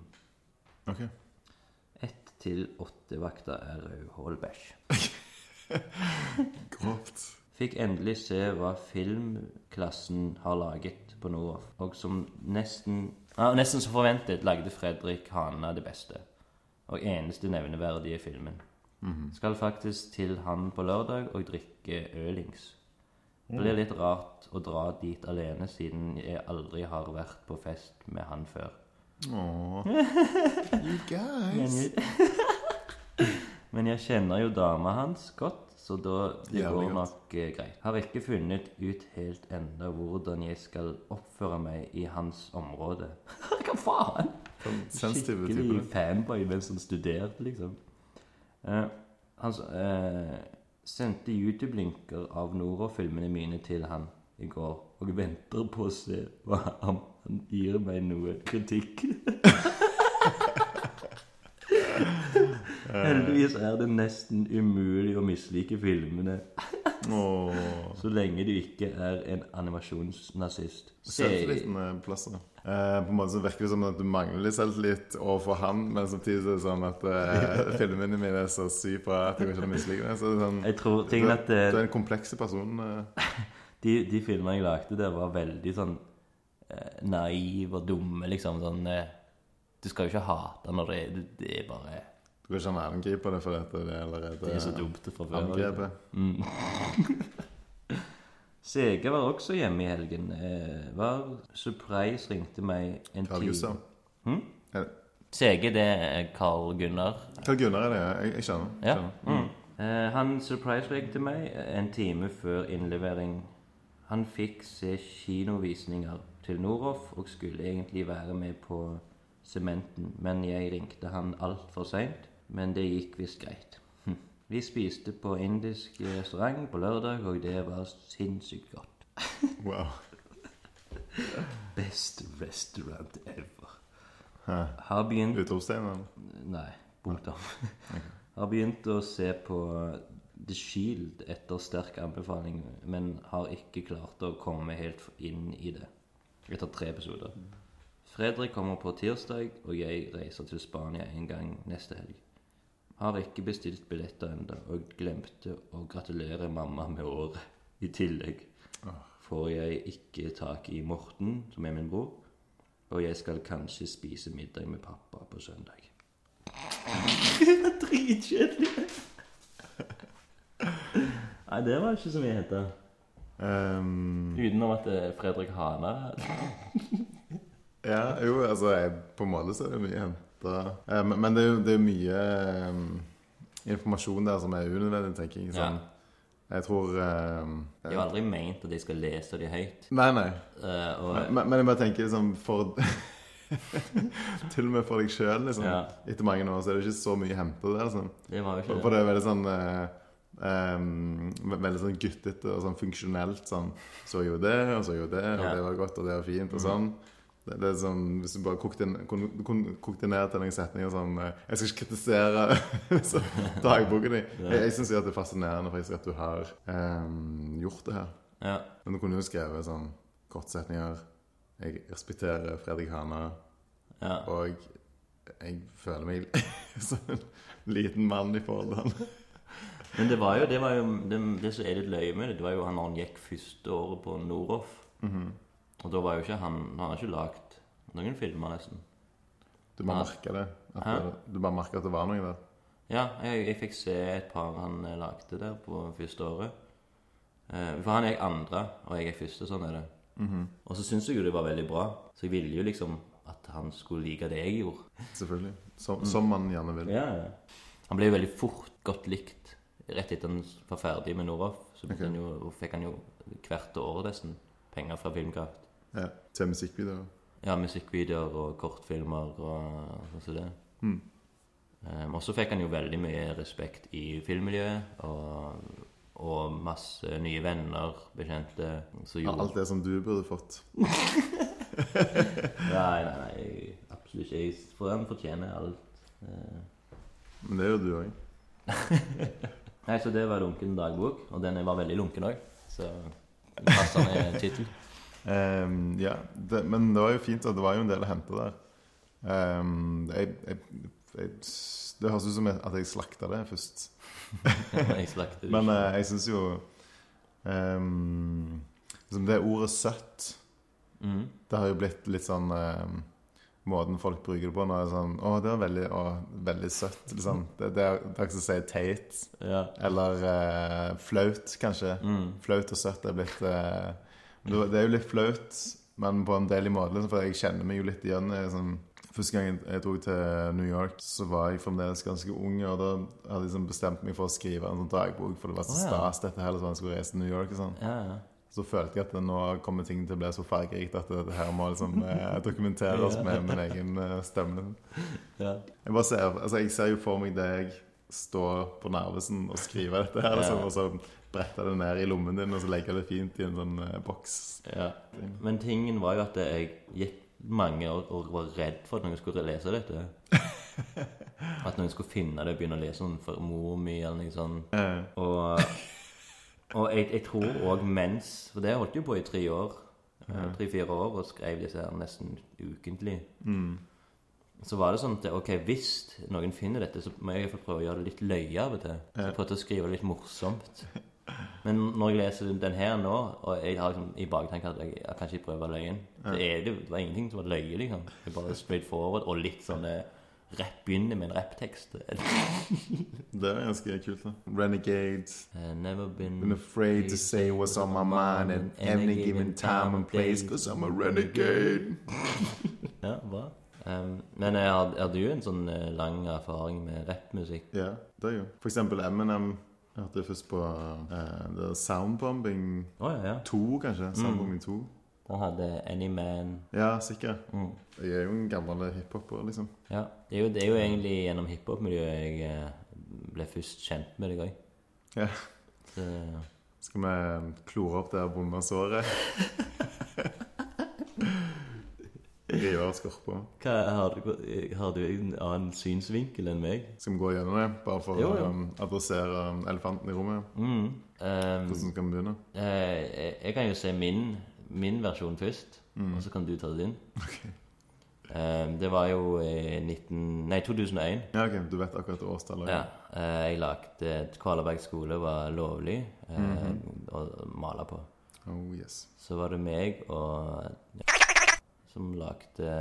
OK. Ett til åtte-vakta er Rauhålbæsj. Grovt. Fikk endelig se hva filmklassen har laget på Noroff. Og som nesten ja, Nesten som forventet lagde Fredrik Hana det beste. Og eneste nevneverdige filmen. Skal faktisk til han på lørdag og drikke ølings. Det blir litt rart å dra dit alene, siden jeg aldri har vært på fest med han før. Åh. You Men guys. men jeg kjenner jo dama hans godt, så da det Jævlig går nok eh, greit. Har ikke funnet ut helt enda hvordan jeg skal oppføre meg i hans område. Hva faen? Sånn sensitive Skikkelig typer. fanboy mens han studerte, liksom. Eh, han eh, sendte YouTube-linker av Nora-filmene mine til han i går, og venter på å se hva han, han gir meg noe kritikk. Heldigvis er det nesten umulig å mislike filmene, så lenge du ikke er en animasjonsnazist. Se- Selvtilliten er på plass. Eh, på en måte så virker det som at du mangler litt selvtillit overfor han, men samtidig så er det sånn at eh, filmene mine er så sykt bra at jeg ikke misliker det. Så det er sånn, Jeg tror du, at eh, du er en komplekse person. eh. de, de filmene jeg lagde der, var veldig sånn eh, naive og dumme, liksom. Sånn eh, Du skal jo ikke hate når det Det er bare Du kan ikke an å angripe det fordi det er allerede Det er så dumt fra før. angrepet. Mm. Sege var også hjemme i helgen. Eh, var surprise ringte meg en Carl Gustav. Hm? Det- Sege, det er Carl Gunnar. Carl Gunnar er det, ja. Jeg, jeg skjønner. Ja. skjønner. Mm. Eh, han surprise-ringte meg en time før innlevering. Han fikk se kinovisninger til Noroff og skulle egentlig være med på Sementen, men jeg ringte han altfor seint. Men det gikk visst greit. Hm. Vi spiste på indisk restaurant på lørdag, og det var sinnssykt godt. Wow. Best restaurant ever. Hæ. Har begynt Utropstegn? Nei, punktum. Har begynt å se på The Shield etter sterk anbefaling, men har ikke klart å komme helt inn i det etter tre episoder. Fredrik kommer på tirsdag, og jeg reiser til Spania en gang neste helg. Har ikke bestilt billetter ennå, og glemte å gratulere mamma med året. I tillegg får jeg ikke tak i Morten, som er min bror, og jeg skal kanskje spise middag med pappa på søndag. Dritkjedelig. Nei, det var ikke så mye å hente. Ehm, Utenom at det er Fredrik Hane. ja, jo, altså jeg, På en måte så er det mye. Eh, men, men det er jo det er mye eh, informasjon der som er unødvendig, tenker jeg. Sånn. Jeg tror eh, Jeg har aldri ment at de skal lese de høyt. Nei, nei. Eh, og Men, men jeg bare tenker liksom for Til og med for deg sjøl, liksom. Ja. Etter mange år så er det ikke så mye hente der. Liksom. det var jo ikke for for det er veldig sånn eh, Veldig sånn guttete og sånn funksjonelt. Sånn Så jo det, og så jo det, og Ja. det var godt, og det var fint, og sånn. Det, det er sånn, Hvis du bare kokte, inn- kun- du kunne kokt det ned til noen setninger og sånn Jeg skal ikke kritisere dagboken din. Jeg, jeg syns det er fascinerende faktisk at du har um, gjort det her. Ja. Men du kunne jo skrevet sånn kortsetninger. Jeg respekterer Fredrik Hana, ja. og jeg føler meg som en liten mann i forhold til han. Men det var jo det, var jo, det, det som er litt løye med det, det var jo han han gikk første året på Noroff. Og da var jo ikke han Han har ikke lagd noen filmer, nesten. Du bare merka det. At Hæ? det. Du bare merka at det var noe der. Ja, jeg, jeg fikk se et par han eh, lagde der på første året. Eh, for han er andre, og jeg er første, sånn er det. Og så syns jeg jo det var veldig bra, så jeg ville jo liksom at han skulle like det jeg gjorde. Selvfølgelig. Som, som man gjerne vil. Ja, ja. Han ble jo veldig fort godt likt rett etter han var ferdig med Noroff. Så okay. han jo, fikk han jo hvert år nesten penger fra Filmkraft. Ja, til musikkvideoer. Ja, musikkvideoer og kortfilmer og sånn som det. Mm. Um, og så fikk han jo veldig mye respekt i filmmiljøet, og, og masse nye venner, bekjente. Gjorde alt det som du burde fått. Nei, nei, nei, absolutt ikke. For han fortjener alt. Uh... Men det gjør du òg. Nei, så det var lunken dagbok, og den var veldig lunken òg. Så passende tittel. Ehm, ja, det, men det var jo fint det var jo en del å hente der. Um, jeg, jeg, jeg, det høres ut som at jeg slakta det først. Jeg slakter det Men eh, jeg syns jo um, liksom Det ordet 'søtt' mm. Det har jo blitt litt sånn Måten folk bruker det på nå, er sånn 'Å, det var veldig, å, veldig søtt'. Liksom. Det, det er det er ikke å si teit. Ja. Eller uh, flaut, kanskje. Mm. Flaut og søtt er blitt eh, det er jo litt flaut, men på en deilig måte. liksom, For jeg kjenner meg jo litt igjen. Jeg, sånn, første gang jeg, jeg dro til New York, så var jeg fremdeles ganske ung. Og da hadde jeg liksom bestemt meg for å skrive en sånn dagbok, for det var så stas dette her. Liksom, jeg skulle reise til New York og sånn. Ja, ja. Så følte jeg at nå kommer ting til å bli så fargerikt at det her må liksom eh, dokumenteres med min egen eh, stemme. Jeg bare ser, altså jeg ser jo for meg deg stå på Narvesen og skrive dette her, liksom, og så brette det ned i lommen din og så legge det fint i en sånn eh, boks. Ja. Men tingen var jo at jeg gikk mange år og var redd for at noen skulle lese dette. At noen skulle finne det og begynne å lese om for mor mi eller noe sånt. Eh, Og, og jeg, jeg tror òg mens For det holdt jo på i tre år. eh, Tre-fire år og skrev disse her nesten ukentlig. mm, Så var det sånn at ok, hvis noen finner dette, så må jeg i hvert fall prøve å gjøre det litt løye av og til. Så jeg prøvde å skrive det litt morsomt. Men når jeg leser den her nå, og jeg har liksom i baktanken at jeg, jeg ikke prøve løyen Så er det, det var ingenting som var løye, liksom. Det er bare straight forward og litt sånn eh, rapp begynner med en rapptekst. det er ganske kult. da Renegade. Eh, Never been Been afraid to say what's on my mind at any given time and place, cause I'm a renegade. Ja, bra. Um, men jeg hadde, du en sånn eh, lang erfaring med rappmusikk. Ja, det er jo. For eksempel Eminem. Jeg hørte først på uh, er Soundbombing oh, ja, ja. 2, kanskje. Soundbombing 2. Da hadde Anyman. Ja, sikkert. mm. Jeg er jo en gammel hiphoper, liksom. Ja, det er, jo, det er jo egentlig gjennom hiphop-miljøet jeg eh, ble først kjent med deg òg. Ja. Så Skal vi klore opp det her vonde såret? Rive av skorpa. har, du, har du en annen synsvinkel enn meg? Skal vi gå gjennom det, bare for Jo, jo. å adressere um, elefanten i rommet? Mm. Um, Hvordan skal vi begynne? Uh, jeg, jeg kan jo se min, min versjon først, og så kan du ta din. Um, det var jo i 19, nei, 2001. Ja, ok, Du vet akkurat årstallet? Ja, Uh, jeg lagde Kvalerberg skole var lovlig eh, å male på. Oh, yes. Så var det meg og som lagde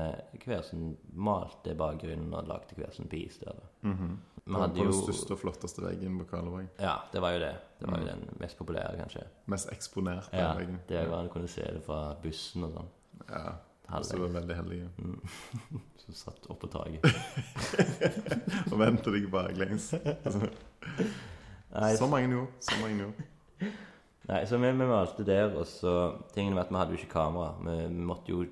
hver sin Malte bakgrunnen og lagde hver sin piece der. da. Mhm. Vi På den jo største og flotteste veggen på Karlevåg. Ja, det var jo det. Det var jo den mest populære, kanskje. Mest eksponerte Ja, veggen. Det var du kunne se det fra bussen og sånn. Ja, så Halvveis. du var veldig heldig. Som satt oppå taket. Og vendte deg baklengs. Så mange gjorde. Så mange gjorde. Nei, så vi, vi malte der, og så Tingen med at vi hadde jo ikke kamera. Vi, vi måtte jo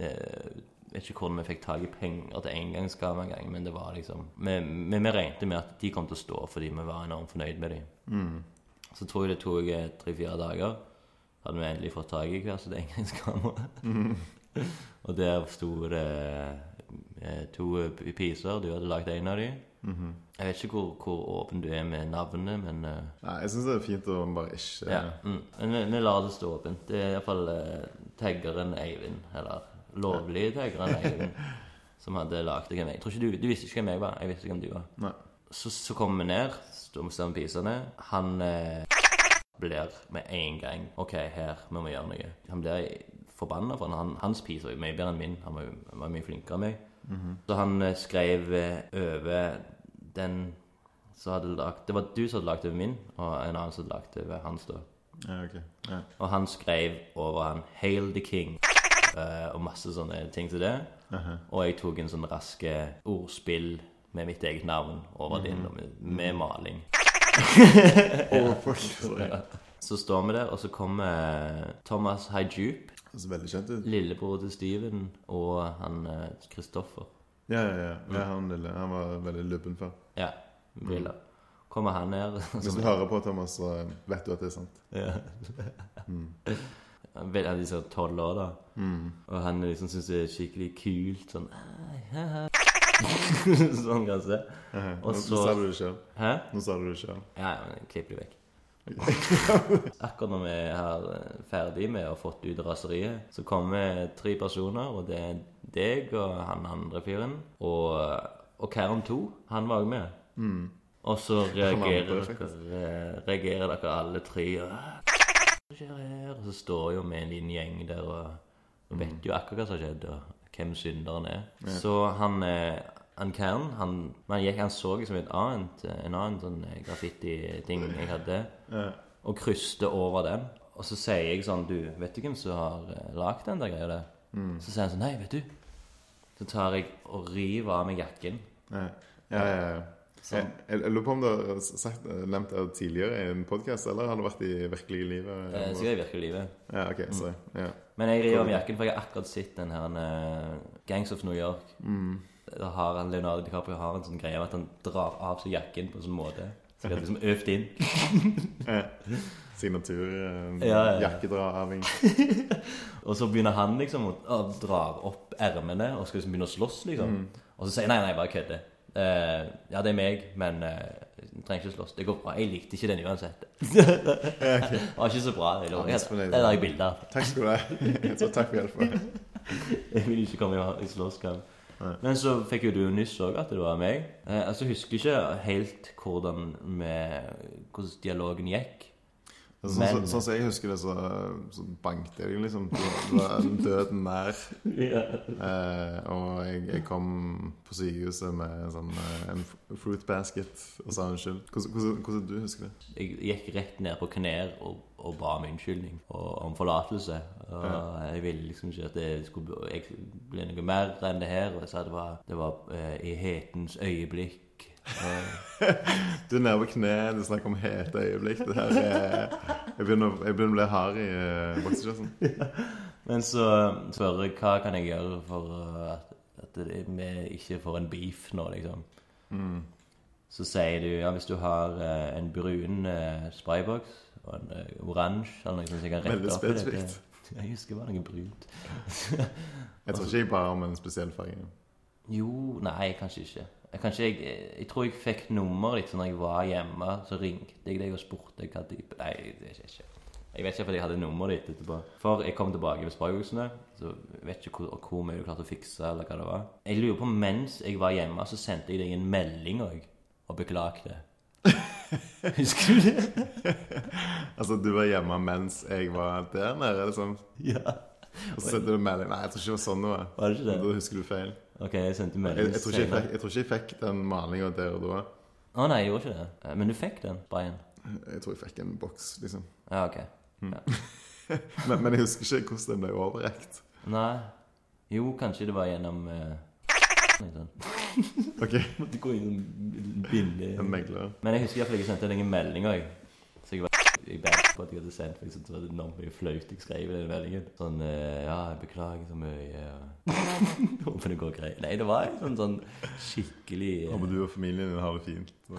eh, Vet ikke hvordan vi fikk tak i penger til engangsgave engang, men det var liksom vi, vi, vi regnet med at de kom til å stå fordi vi var enormt fornøyd med dem. Mm. Så tror jeg det tok eh, tre-fire dager. Hadde vi endelig fått tak i hver sitt engangskamera. Og der sto det eh, to piser. Du hadde lagd en av dem. Mhm. Jeg vet ikke hvor, hvor åpen du er med navnet, men eh, Nei, jeg syns det er fint å bare ikke ja. Mm. Men vi, vi lar det stå åpent. Det er iallfall uh, taggeren Eivind, eller lovlig taggeren som hadde lagd hvem jeg Jeg tror ikke du, du visste ikke hvem jeg var. Jeg visste ikke hvem du var. Nei. Så, så kommer vi ned, står med sammen. Han eh, blir med en gang OK, her vi må gjøre noe. Han blir forbanna, for han, hans pis var jo mye bedre enn min. Han var, var mye flinkere enn meg. Så han eh, skrev eh, over den som hadde lagt Det var du som hadde lagt over min, og en annen som hadde lagt over hans. da Ja, ok. Ja. Og han skrev over han 'Hail the King' eh, og masse sånne ting til det. Aha. Og jeg tok en sånn raske ordspill med mitt eget navn over din, mm. med, med maling. Fuck. Så står vi der, og så kommer Thomas Haijup, veldig kjent ut. lillebror til Steven, og han eh, Kristoffer. Ja, ja, ja. ja han, lille, han var veldig lubben før. Ja, briller. Kommer han ned Hvis du hører på, Thomas, så vet du at det er sant. ja. Mm. Han er liksom tolv år, da. Mm. Og han liksom syns det er skikkelig kult. Sånn Sånn kanskje. Og så- nå sa du det sjøl. Nå sa du det sjøl. Ja, men klipp det vekk. Akkurat når vi er eh, ferdig med å ha fått ut raseriet, så kommer tre personer, og det er deg og han andre fyren. Og, og Karen 2, han var òg med. Mm. Og så reagerer andre, dere, reagerer dere alle tre. Og, skjer her? Og så står jo vi en liten gjeng der og, vet jo akkurat hva som har skjedd, og hvem synderen er. Ja. Så han, eh, han Karen han, han, gikk, han så liksom et annet, en annen sånn eh, graffiti-ting jeg hadde, Ja. og kryste over den. Og så sier jeg sånn Du, vet du hvem som har eh, lagd den der greia der? Mm. Så sier han sånn Nei, vet du. Så tar jeg og river av meg jakken. Ja, ja, ja. ja. Sånn. jeg, jeg lurer på om du har sagt, nevnt det tidligere i en podkast, eller har det vært i virkelige livet? Eh, Sikkert i virkelige livet. Ja, ok, sorry. Ja. Men jeg river av jakken, for jeg har akkurat sett den her eh, Gangs of New York. Mm. Har han, Leonardo DiCaprio har en sånn greie at han drar av seg jakken på en sånn måte. Så jeg har liksom øvd inn. Ja. Signatur, eh, Ja, ja. Og så begynner han liksom å, å dra opp ermene og skal liksom begynne å slåss, liksom. Mm. Og så sier han nei, nei, bare kødde. Eh, ja, det er meg, men uh, jeg trenger ikke slåss. Det går bra. Jeg likte ikke den uansett. Det var ikke så bra. Det, Ja, jeg, er bilder. Takk skal du ha. Takk for hjelpa. Jeg vil ikke komme i slåsskamp. Men så fikk jo du nyss òg at det var meg. Uh, altså, jeg husker ikke helt hvordan, med, hvordan dialogen gikk. Sånn som så, så, som jeg husker det, så, så banket jeg liksom. Du var døden nær. Eh, og jeg, jeg kom på sykehuset med sånn, eh, en fruit basket og sa unnskyld. Hvordan, hvordan, hvordan du husker det? Jeg gikk rett ned på knær og, og ba om unnskyldning og om forlatelse. Og Jeg ville liksom ikke at det skulle bli noe mer enn det her. Og jeg sa det var, det var eh, i hetens øyeblikk. Eh, Du er nede på kne, du snakker om hete øyeblikk. Det her er, jeg, begynner, jeg begynner å bli hard i uh, bokseshortsen. men så spør jeg hva kan jeg gjøre for eh, at, at det, vi ikke får en beef nå, liksom. Mm. Så sier du ja, hvis du har eh, en brun eh, sprayboks og en eh, oransje eller noe sånt, så jeg kan rette Veldig opp i dette. spesifikt. Jeg husker det var noe brunt. Jeg tror ikke jeg ba om en spesiell farge. Jo, nei, kanskje ikke. Jeg, jeg, jeg tror jeg fikk nummeret ditt så når jeg var hjemme. Så ringte jeg deg og spurte hva type Nei, det er ikke Jeg vet ikke fordi jeg hadde nummeret ditt etterpå. For jeg kom tilbake med spraybuksene, så jeg vet ikke hvor, hvor mye du klarte å fikse, eller hva det var. Jeg lurer på mens jeg var hjemme, så sendte jeg deg en melding òg, og beklagte. Husker du det? Altså, du var hjemme mens jeg var der nede, liksom. Ja. Og så sendte du melding. Nei, jeg tror ikke det var sånn det var. Var det ikke Da husker du feil. Ok, jeg sendte Jeg, melding jeg, tror ikke jeg, fikk, jeg tror ikke jeg fikk den malinga der og da. Å nei, jeg gjorde ikke det. Eh, Men du fikk den, Brian? Jeg tror jeg fikk en boks, liksom. Ja, ok. Men, men jeg husker ikke hvordan den ble overrekt. Nei. Jo, kanskje det var gjennom eh. Ok, Måtte gå inn og binde en megler. Men jeg husker iallfall jeg sendte deg en melding òg. Jeg var på at jeg hadde sendt for jeg syntes det var enormt mye flaut jeg skrev i den meldingen. Sånn eh, Ja, jeg beklager så mye. Håper det går greit. Nei, det var en sånn, sånn skikkelig eh, Håper du og familien din har det fint. Så.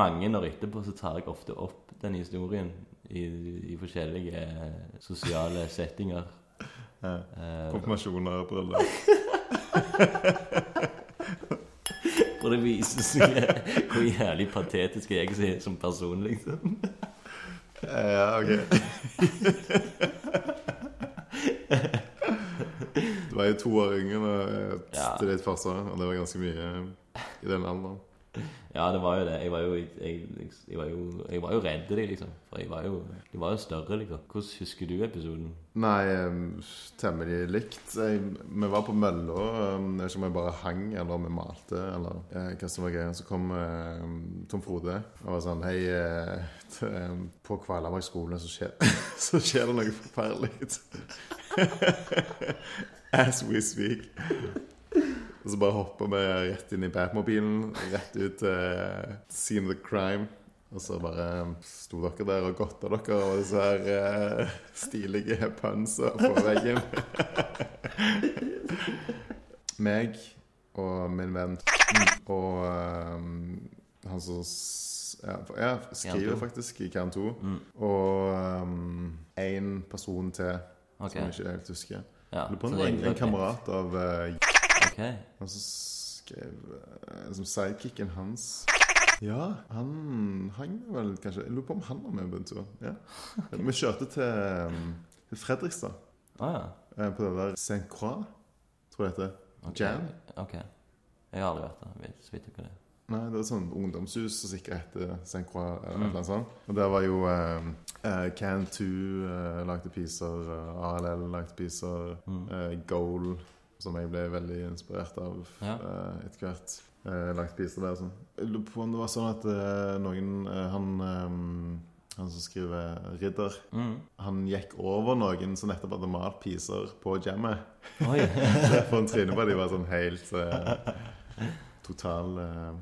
Mange år etterpå så tar jeg ofte opp den historien i, i forskjellige eh, sosiale settinger. Ja. Konfirmasjoner, bryllup. og det viser seg hvor jævlig patetisk jeg er som person, liksom. Ja, ok. Du var jo to år yngre til ditt forsvar, og det var ganske mye i den alderen. Ja, det var jo det. Jeg var jo, jeg, jeg, var jo, jeg var jo redd de, liksom. For jeg var jo, de var jo større, liksom. Hvordan husker du episoden? Nei, temmelig likt. Jeg, vi var på mølla. Jeg vet ikke om jeg bare hang, eller om vi malte, eller eh, hva som var greia. Så kom eh, Tom Frode og var sånn Hei, eh, på Kvalhamar skole så så skjer det noe forferdelig. As we speak. Og så bare hopper vi rett inn i Batmobilen, rett ut til scene of the crime. Og så bare sto dere der og godta dere over disse her eh, stilige punsa på veggen. Meg og min venn og um, han som ja, ja, skriver faktisk i Kern 2. Mm. Og én person til okay. som jeg ikke helt husker. Ja, Lurer på om det var en, en kamerat av eh, Ok. Og så skrev eh, Som sidekicken hans Ja, han hang vel kanskje Jeg lurer på om han var med på en tur. Ja. Vi kjørte til, um, til Fredrikstad. Ah, ja. eh, På det der Saint Croix, tror jeg det heter. Okay. Jam? Ok. Jeg har aldri vært der. Så vidt hva det er. Nei, det var et sånt ungdomshus som sikkert heter Saint Croix. Eller Mm. noe sånt. Og der var jo eh, eh, Can 2 eh, lagde piser, eh, ALL lagde piser, Mm. eh, Goal, som jeg ble veldig inspirert av Ja. uh, etter hvert. Uh, lagt piser der. og Sånn. Jeg lurer på om det var sånn at uh, noen Han um, han som skriver 'Ridder', Mm. han gikk over noen som nettopp hadde malt piser på jammet. Derfor en tryne på de var sånn helt uh, Total uh,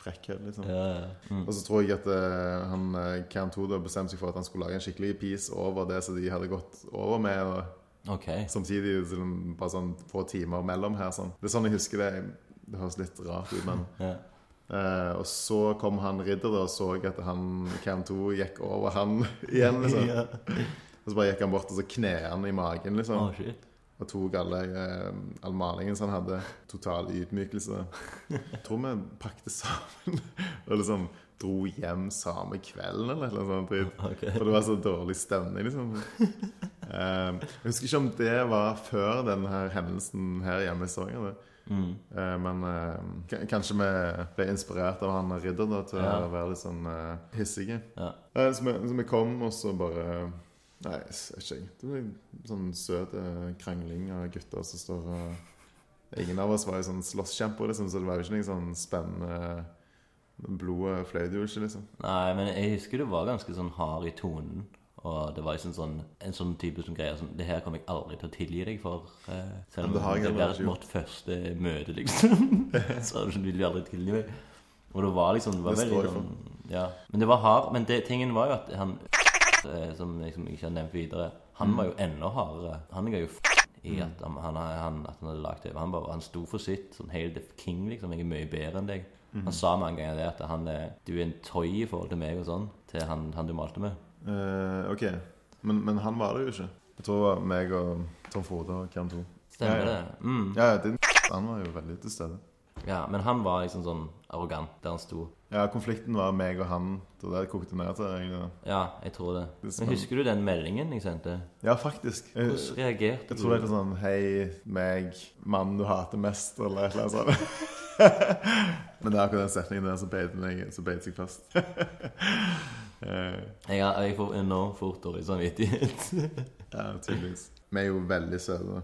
frekkhet, liksom. Ja, ja. Mm. Og så tror jeg at uh, han Cam 2 bestemte seg for at han skulle lage en skikkelig piece over det som de hadde gått over med. Og Ok. samtidig sånn, bare sånn få timer mellom her. Sånn. Det er sånn jeg husker det. Det høres litt rart ut, men Ja. eh, Og så kom han ridder og så at han Cam 2 gikk over han igjen, liksom. Ja. Og så bare gikk han bort og så kne han i magen, liksom. Oh, shit. Og tok alle, eh, all malingen som han hadde. Total ydmykelse. Jeg tror vi pakket sammen og liksom dro hjem samme kvelden eller noe sånt. Okay. For det var så dårlig stemning, liksom. Eh, jeg husker ikke om det var før denne hendelsen her hjemme i Stavanger. Mm. Uh, men uh, kanskje vi ble inspirert av han Ridder da, til Ja. å være litt sånn uh, hissige. Ja. Så, vi, så vi kom, og så bare Nei, jeg vet ikke. Det ble sånn søt krangling av gutter som står og Ingen av oss var jo sånn slåsskjemper, liksom, så det var jo ikke noe sånn spennende Blodet fløyde jo ikke, liksom. Nei, men jeg husker du var ganske sånn hard i tonen. Og det var liksom sånn, en sånn type som greier sånn Det her kommer jeg aldri til å tilgi deg for. Eh, selv om det det blir vårt første møte, liksom. så vil du aldri tilgi meg. Og det var liksom Det var veldig sånn Ja. Men det var hard. Men det, tingen var jo at han eh, Som liksom jeg ikke har nevnt videre, han var jo enda hardere. Han ga jo f i at han, han, han, at han hadde lagt TV. Han, bare, han sto for sitt. Sånn Hail the king, liksom. Jeg er mye bedre enn deg. Han sa mange ganger det at han er, du er en toy i forhold til meg og sånn. Til han, han du malte med. Eh, ok, men, men han var det jo ikke. Jeg tror det var meg og Tom Frode og hvem 2. Stemmer Ja, ja. det? Mm. Ja, din han var jo veldig til stede. Ja, men han var liksom sånn arrogant der han sto. Ja, konflikten var meg og han. Det var det kokte ned til. egentlig. Ja, jeg tror det. Men husker du den meldingen jeg sendte? Ja, faktisk. Jeg, Hvordan reagerte jeg tror det er sånn Hei, meg, mannen du hater mest, eller et eller annet sånt. Men det er akkurat den setningen der som beit meg- som beit seg fast. Eh, Jeg, jeg får enormt fort dårlig samvittighet. ja, tydeligvis. Vi er jo veldig søte.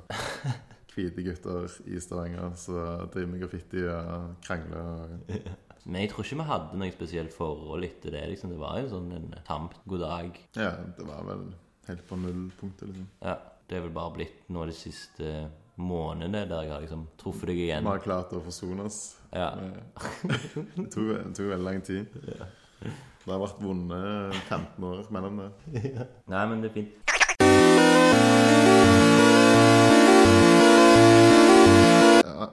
Hvite gutter i Stavanger som driver med graffiti og krangler. Og... Men jeg tror ikke vi hadde noe spesielt forhold etter det. liksom Det var jo sånn en tamt god dag. Ja, det var vel helt på nullpunktet, liksom. Ja, Det er vel bare blitt noe av de siste månedene der jeg har liksom truffet deg igjen. Vi har klart å forsone oss. Ja. Eh, Det tok, tok veldig lang tid. Det har vært vonde 15 år mellom det. Nei, men det er fint.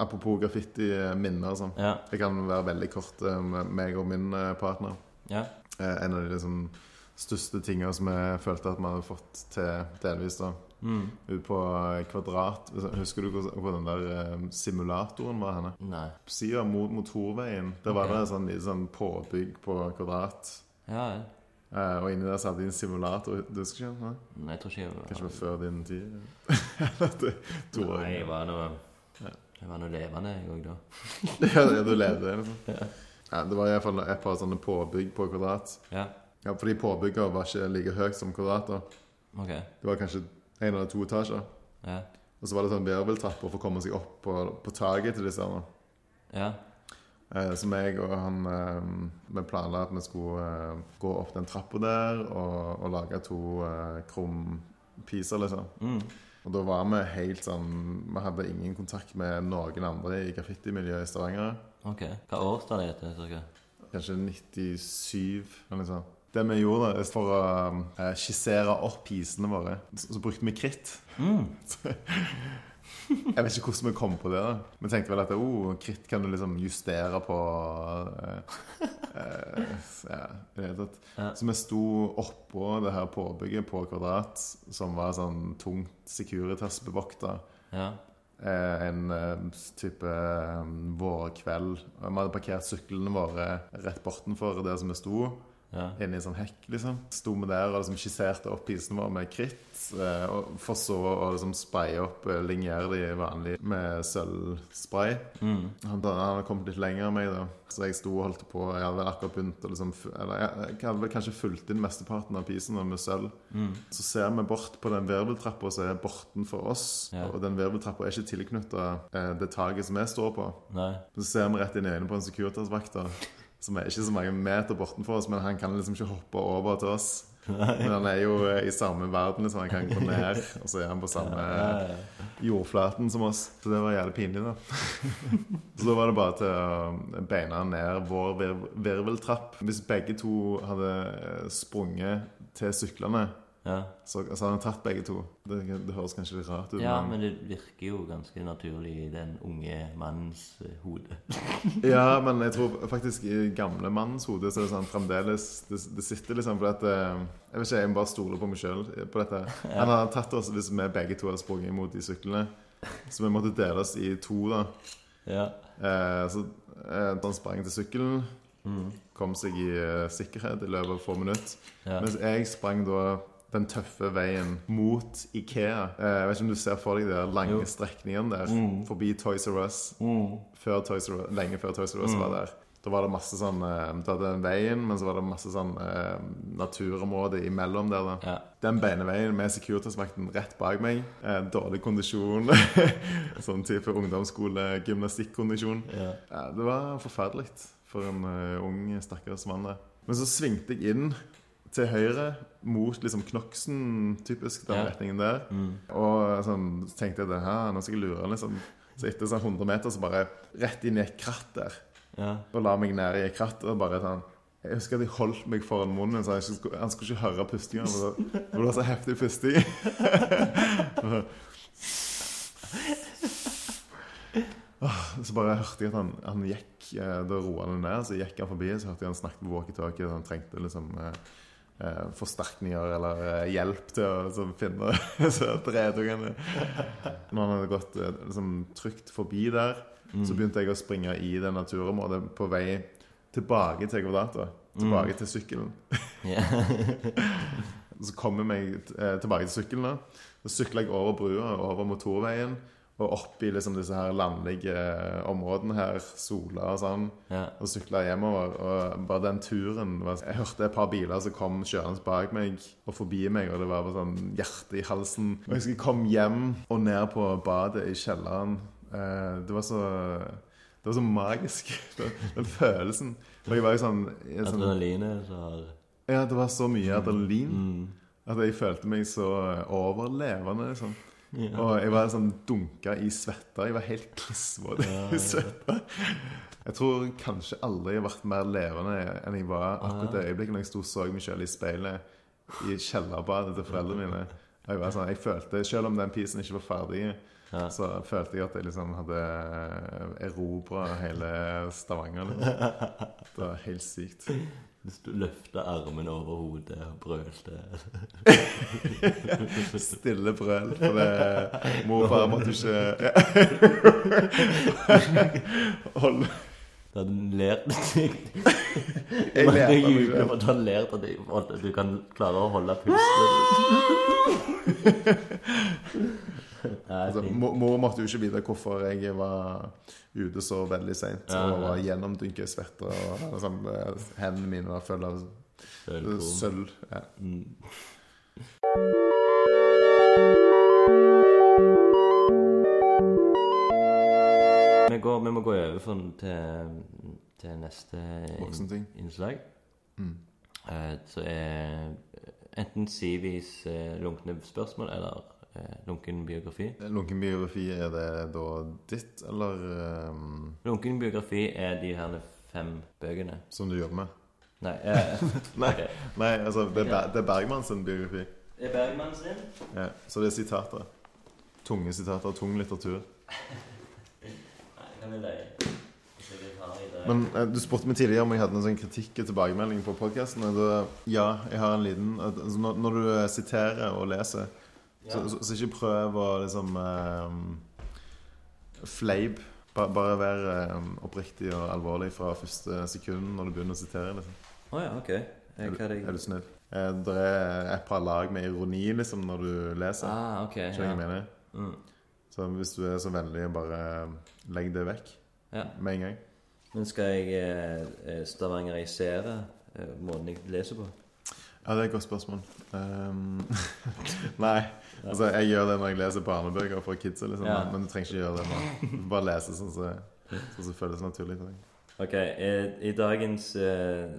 Apropos graffiti-minner og sånn. Ja. Det kan være veldig kort eh, med meg og min eh, partner. Ja. Eh, En av de liksom største tingene som jeg følte at vi hadde fått til delvis. da Mm. Ut på Kvadrat. Husker du hvor, hvor den der eh, simulatoren var henne? Nei. På sida mot motorveien. Der var Ok. det sånn lite sånn påbygg på Kvadrat. Ja, ja. Uh, og inni der så hadde de en simulator. Du husker ikke? Nei? Nei, jeg tror ikke jeg Kanskje det var før din tid? Nei, jeg var noe Ja. Jeg var noe levende, jeg òg da. ja, du levde, liksom. Ja. Ja, det var i hvert fall et par sånne påbygg på Kvadrat. Ja, Ja, fordi påbygget var ikke like høyt som Kvadrat. da OK. Det var kanskje én eller to etasjer. Ja. Og så var det sånn virveltrapper for å komme seg opp på, på taket til disse. Ja. Eh, så meg og han eh, Vi planla at vi skulle eh, gå opp den trappa der og, og lage to eh, krumpiser, liksom. Mm. Og da var vi helt sånn Vi hadde ingen kontakt med noen andre i graffitimiljøet i Stavanger. OK. Hva årstall er det? cirka? Kanskje 97 eller noe sånt. Det vi gjorde da, for å eh, skissere opp pisene våre, så, så brukte vi kritt. Mm. Jeg vet ikke hvordan vi kom på det. da Vi tenkte vel at oh, kritt kan du liksom justere på eh, eh, ja, det tatt. Så vi sto oppå det her påbygget på Kvadrat, som var sånn tungt Securitas-bevokta. Ja. Eh, en eh, type vårkveld. Vi hadde parkert syklene våre rett bortenfor der som vi sto. Ja. Inni en sånn hekk, liksom. Sto vi der og liksom skisserte opp pisene vår med kritt. Eh, og for så å liksom spraye opp eh, de vanlig med sølvspray. Mm. Han, hadde kommet litt lenger enn meg, da. Så jeg sto og holdt på. Jeg hadde vel akkurat begynt å liksom Eller jeg, hadde vel kanskje fulgt inn mesteparten av pisene med sølv. Mm. Så ser vi bort på den virveltrappa som er bortenfor oss. Ja. Og den virveltrappa er ikke tilknytta eh, det taket som vi står på. Nei. Så ser vi rett inn i øynene på en Securitas-vakt som er ikke så mange meter bortenfor oss, men han kan liksom ikke hoppe over til oss. Men han er jo eh, i samme verden, liksom. Han kan gå ned, og så er han på samme jordflaten som oss. Så det var jævlig pinlig, da. så da var det bare til å beina ned vår virveltrapp. Hvis begge to hadde eh, sprunget til syklene, ja. så, så hadde han tatt begge to. Det, det høres kanskje litt rart ut, ja, men det virker jo ganske naturlig i den unge mannens eh, hode. Ja, men jeg tror faktisk i gamle mannens hode så er det sånn fremdeles Det, det sitter liksom at eh, Jeg vet ikke, jeg må bare stoler på meg sjøl på dette. Han har tatt oss hvis vi begge to hadde sprunget imot de syklene. Så vi måtte dele oss i to, da. Ja. Eh, så eh, han sprang til sykkelen, Mm. kom seg i eh, sikkerhet i løpet av få minutter. Ja. Mens jeg sprang da den tøffe veien mot Ikea. Eh, jeg vet ikke om du ser for deg de lange Jo. strekningene der Mm. forbi Toys R Us Mm. før Toys R Us, lenge før Toys R Us Mm. var der. Da var det masse sånn eh, Du hadde den veien, men så var det masse sånn eh, naturområde imellom der. da Ja. Den beineveien med Securitas-vakten rett bak meg. Eh, dårlig kondisjon. sånn type ungdomsskole-gymnastikkondisjon. Ja. Det var forferdelig for en ung, stakkars mann. Men så svingte jeg inn til høyre mot liksom Knoksen, typisk den Ja. retningen der. Mm. Og sånn, så tenkte jeg det her, nå skal jeg lure liksom. Så etter sånn 100 meter så bare rett inn i et kratt der. Ja. Og la meg ned i et kratt og bare sånn Jeg husker at jeg holdt meg foran munnen, så skulle, han skulle ikke høre pustinga. for Det det var så heftig pusting. Så bare hørte jeg at han, han gikk eh, Da roa han ned, så gikk han forbi. Så hørte jeg han snakket på walkietalkie. Han trengte liksom eh, forsterkninger eller eh, hjelp til å liksom, finne tredungene. Når han hadde gått eh, liksom, trygt forbi der, Mm. så begynte jeg å springe i det naturområdet på vei tilbake til Kvadrata. Tilbake til sykkelen. Så kom jeg meg eh, tilbake til sykkelen. da. Sykla jeg over brua, over motorveien, og opp i liksom disse her landlige eh, områdene her, Sola og sånn. ja. Og sykla hjemover. Og bare den turen var, Jeg hørte et par biler som kom kjørende bak meg og forbi meg, og det var bare sånn hjerte i halsen. Og jeg skulle komme hjem og ned på badet i kjelleren. Eh, det var så Det var så magisk. Den, den følelsen. Og jeg var jo sånn, sånn Adrenalinet har Ja, det var så mye adrenalin. mm. At jeg følte meg så overlevende. Liksom. Ja. Og jeg var sånn dunka i svette. Jeg var helt klissvåt Ja, i svette. Jeg tror kanskje aldri jeg har vært mer levende enn jeg var akkurat det øyeblikket når jeg sto og så meg selv i speilet i kjellerbadet til foreldrene mine. Og jeg var sånn, jeg følte, Selv om den pisen ikke var ferdig, Ja. så følte jeg at jeg liksom hadde erobra hele Stavanger. Liksom. Det var helt sykt. Hvis du løfta armen over hodet og brølte Stille brøl. For det mor og far måtte ikke Hold Da hadde du lært Jeg lærte meg jubler for at du har lært at du- kan klare å holde pusten. Altså, mor måtte jo ikke vite hvorfor jeg var ute så veldig seint Ja, og var gjennomdynka i svette. Og eh, hendene mine var fulle av sølv. Ja. Mm. Vi, går, vi må gå over for, til, til neste Voksenting. innslag. Mm. Uh, så er enten Sivis uh, lunkne spørsmål eller lunken biografi. Lunken biografi, er det da ditt, eller um, Lunken biografi er de her fem bøkene. som du jobber med? Nei, eh, Nei, okay. nei altså, det er, det er Bergman sin biografi. Det er Bergman sin. Ja, så det er sitater. Tunge sitater, tung litteratur. Nei, kan vi det. Men eh, du spurte meg tidligere om jeg hadde en sånn kritikk og tilbakemelding på podkasten. Ja, jeg har en liten altså, når, når du eh, siterer og leser, Ja. så, så, så ikke prøv å liksom eh, Fleip. Bare, bare vær eh, oppriktig og alvorlig fra første sekund når du begynner å sitere. Liksom. Å ja, ok. Jeg, Er, du- er du snill? Eh, det er et par lag med ironi liksom når du leser. Ah, ok. Du jeg mener? Mm. Så hvis du er så vennlig, bare legg det vekk ja. med en gang. Men skal jeg eh, stavangerisere stavanger-isere eh, måten jeg leser på? Ja, det er et godt spørsmål. Um, nei. Altså, jeg gjør det når jeg leser barnebøker for kidsa, liksom. Ja. Men du trenger ikke gjøre det nå. Du bare lese sånn som så, så føles naturlig. Ok, eh, I dagens eh,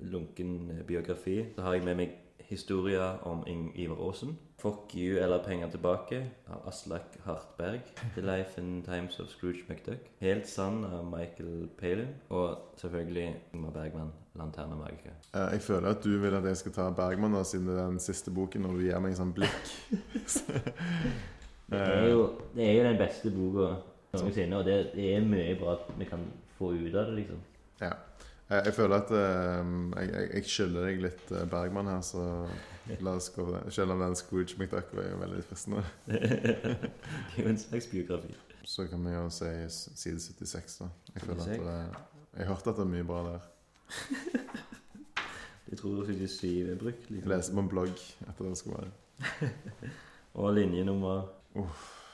lunken biografi så har jeg med meg historier om Ivar Aasen. 'Fuck you' eller 'Penger tilbake' av Aslak Hartberg. 'The Life and Times of Scrooge McDuck'. 'Helt sann' av Michael Palin. Og selvfølgelig Ingmar Bergman, 'Lanterne magica'. Eh, jeg føler at du vil at jeg skal ta Bergman da, siden det er den siste boken, og du gir meg en sånn blikk. Det er jo, det er jo den beste boka noensinne, og det, er mye bra at vi kan få ut av det, liksom. Ja. Eh, Jeg føler at eh, jeg, jeg, jeg skylder deg litt Bergman her, så la oss gå for det. Selv om den Scrooge McDuck var jo veldig fristende. Det er jo en slags biografi. Så kan vi jo si side 76, da. Jeg føler at det, Jeg hørte at det er mye bra der. Jeg tror 77 er brukt. Jeg Liksom. leste på en blogg etter det skal være. Og linje nummer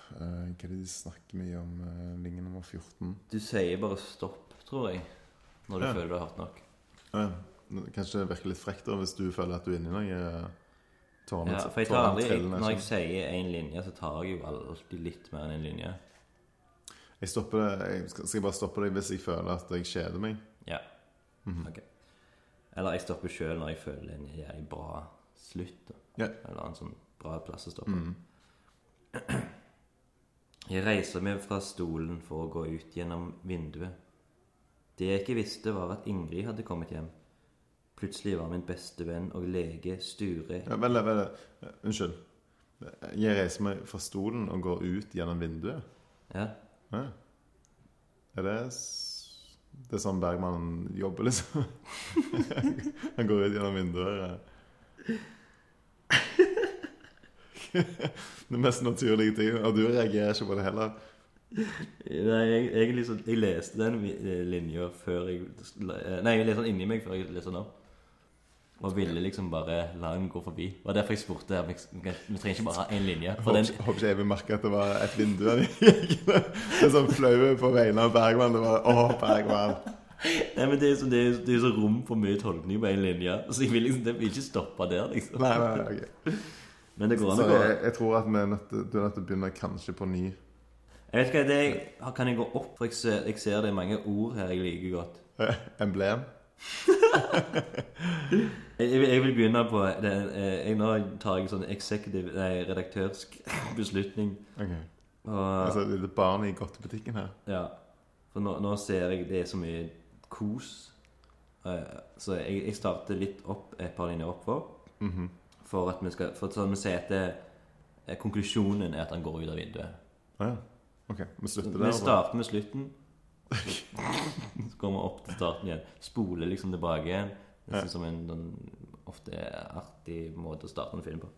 Eh, hva er det de snakker mye om? eh, linje nummer 14? Du sier bare stopp, tror jeg. Når du Ja. føler du har hørt nok. Ja, ja. Kanskje det virker litt frekt da, hvis du føler at du er inni noe eh, tårnet Ja, for jeg tar aldri Når jeg sier én linje, så tar jeg jo alltid litt mer enn en linje. Jeg stopper jeg skal, jeg bare stoppe deg hvis jeg føler at jeg kjeder meg? Ja. Mhm. okay. Eller jeg stopper sjøl når jeg føler en jævlig bra slutt. Ja. Eller en sånn bra plass å stoppe. Mhm. Jeg reiser meg fra stolen for å gå ut gjennom vinduet. Det jeg ikke visste, var at Ingrid hadde kommet hjem. Plutselig var min beste venn og lege Sture Ja, vel, vel, eh, unnskyld. Jeg reiser meg fra stolen og går ut gjennom vinduet. Ja. Ja. Er det Det er sånn Bergman jobber, liksom? Han går ut gjennom vinduet. ja. Det mest naturlige ting. Og du reagerer ikke på det heller. Nei, jeg, egentlig så Jeg leste den eh, linja før jeg Nei, jeg leste den inni meg før jeg leste den opp. Og ville liksom bare la den gå forbi. Det var derfor jeg spurte Vi trenger ikke bare ha én linje. For Håper håper ikke jeg vil merke at det var et vindu der. Det er sånn flau på vegne av Bergman. Det var Å, Bergman. nei, men det er, så, det, er, det er så rom for mye tolkning på én linje. Så jeg vil liksom jeg vil ikke stoppe der, liksom. Nei, nei, nei, ok. Men det går an å gå. jeg, jeg tror at nødt du er nødt til å begynne kanskje på ny. Jeg vet ikke, det Kan jeg gå opp? For jeg ser, jeg ser det er mange ord her jeg liker godt. Eh, Emblem. Jeg, jeg, vil- begynne på det, eh, jeg, Nå tar jeg sånn executive, nei, redaktørsk beslutning. Ok. Og, Altså, det er barnet i godtebutikken her. ja, For nå, nå ser jeg det er så mye kos. Eh, så jeg, jeg starter litt opp et par linjer oppover. Mm -hmm. For at vi skal For sånn vi sier at eh, konklusjonen er at han går ut av vinduet. Ah, ja. Ok, vi slutter der. Vi starter med slutten. Så går vi opp til starten igjen. Spoler liksom tilbake igjen. Det Ja. er som en sånn, ofte artig måte å starte en film på.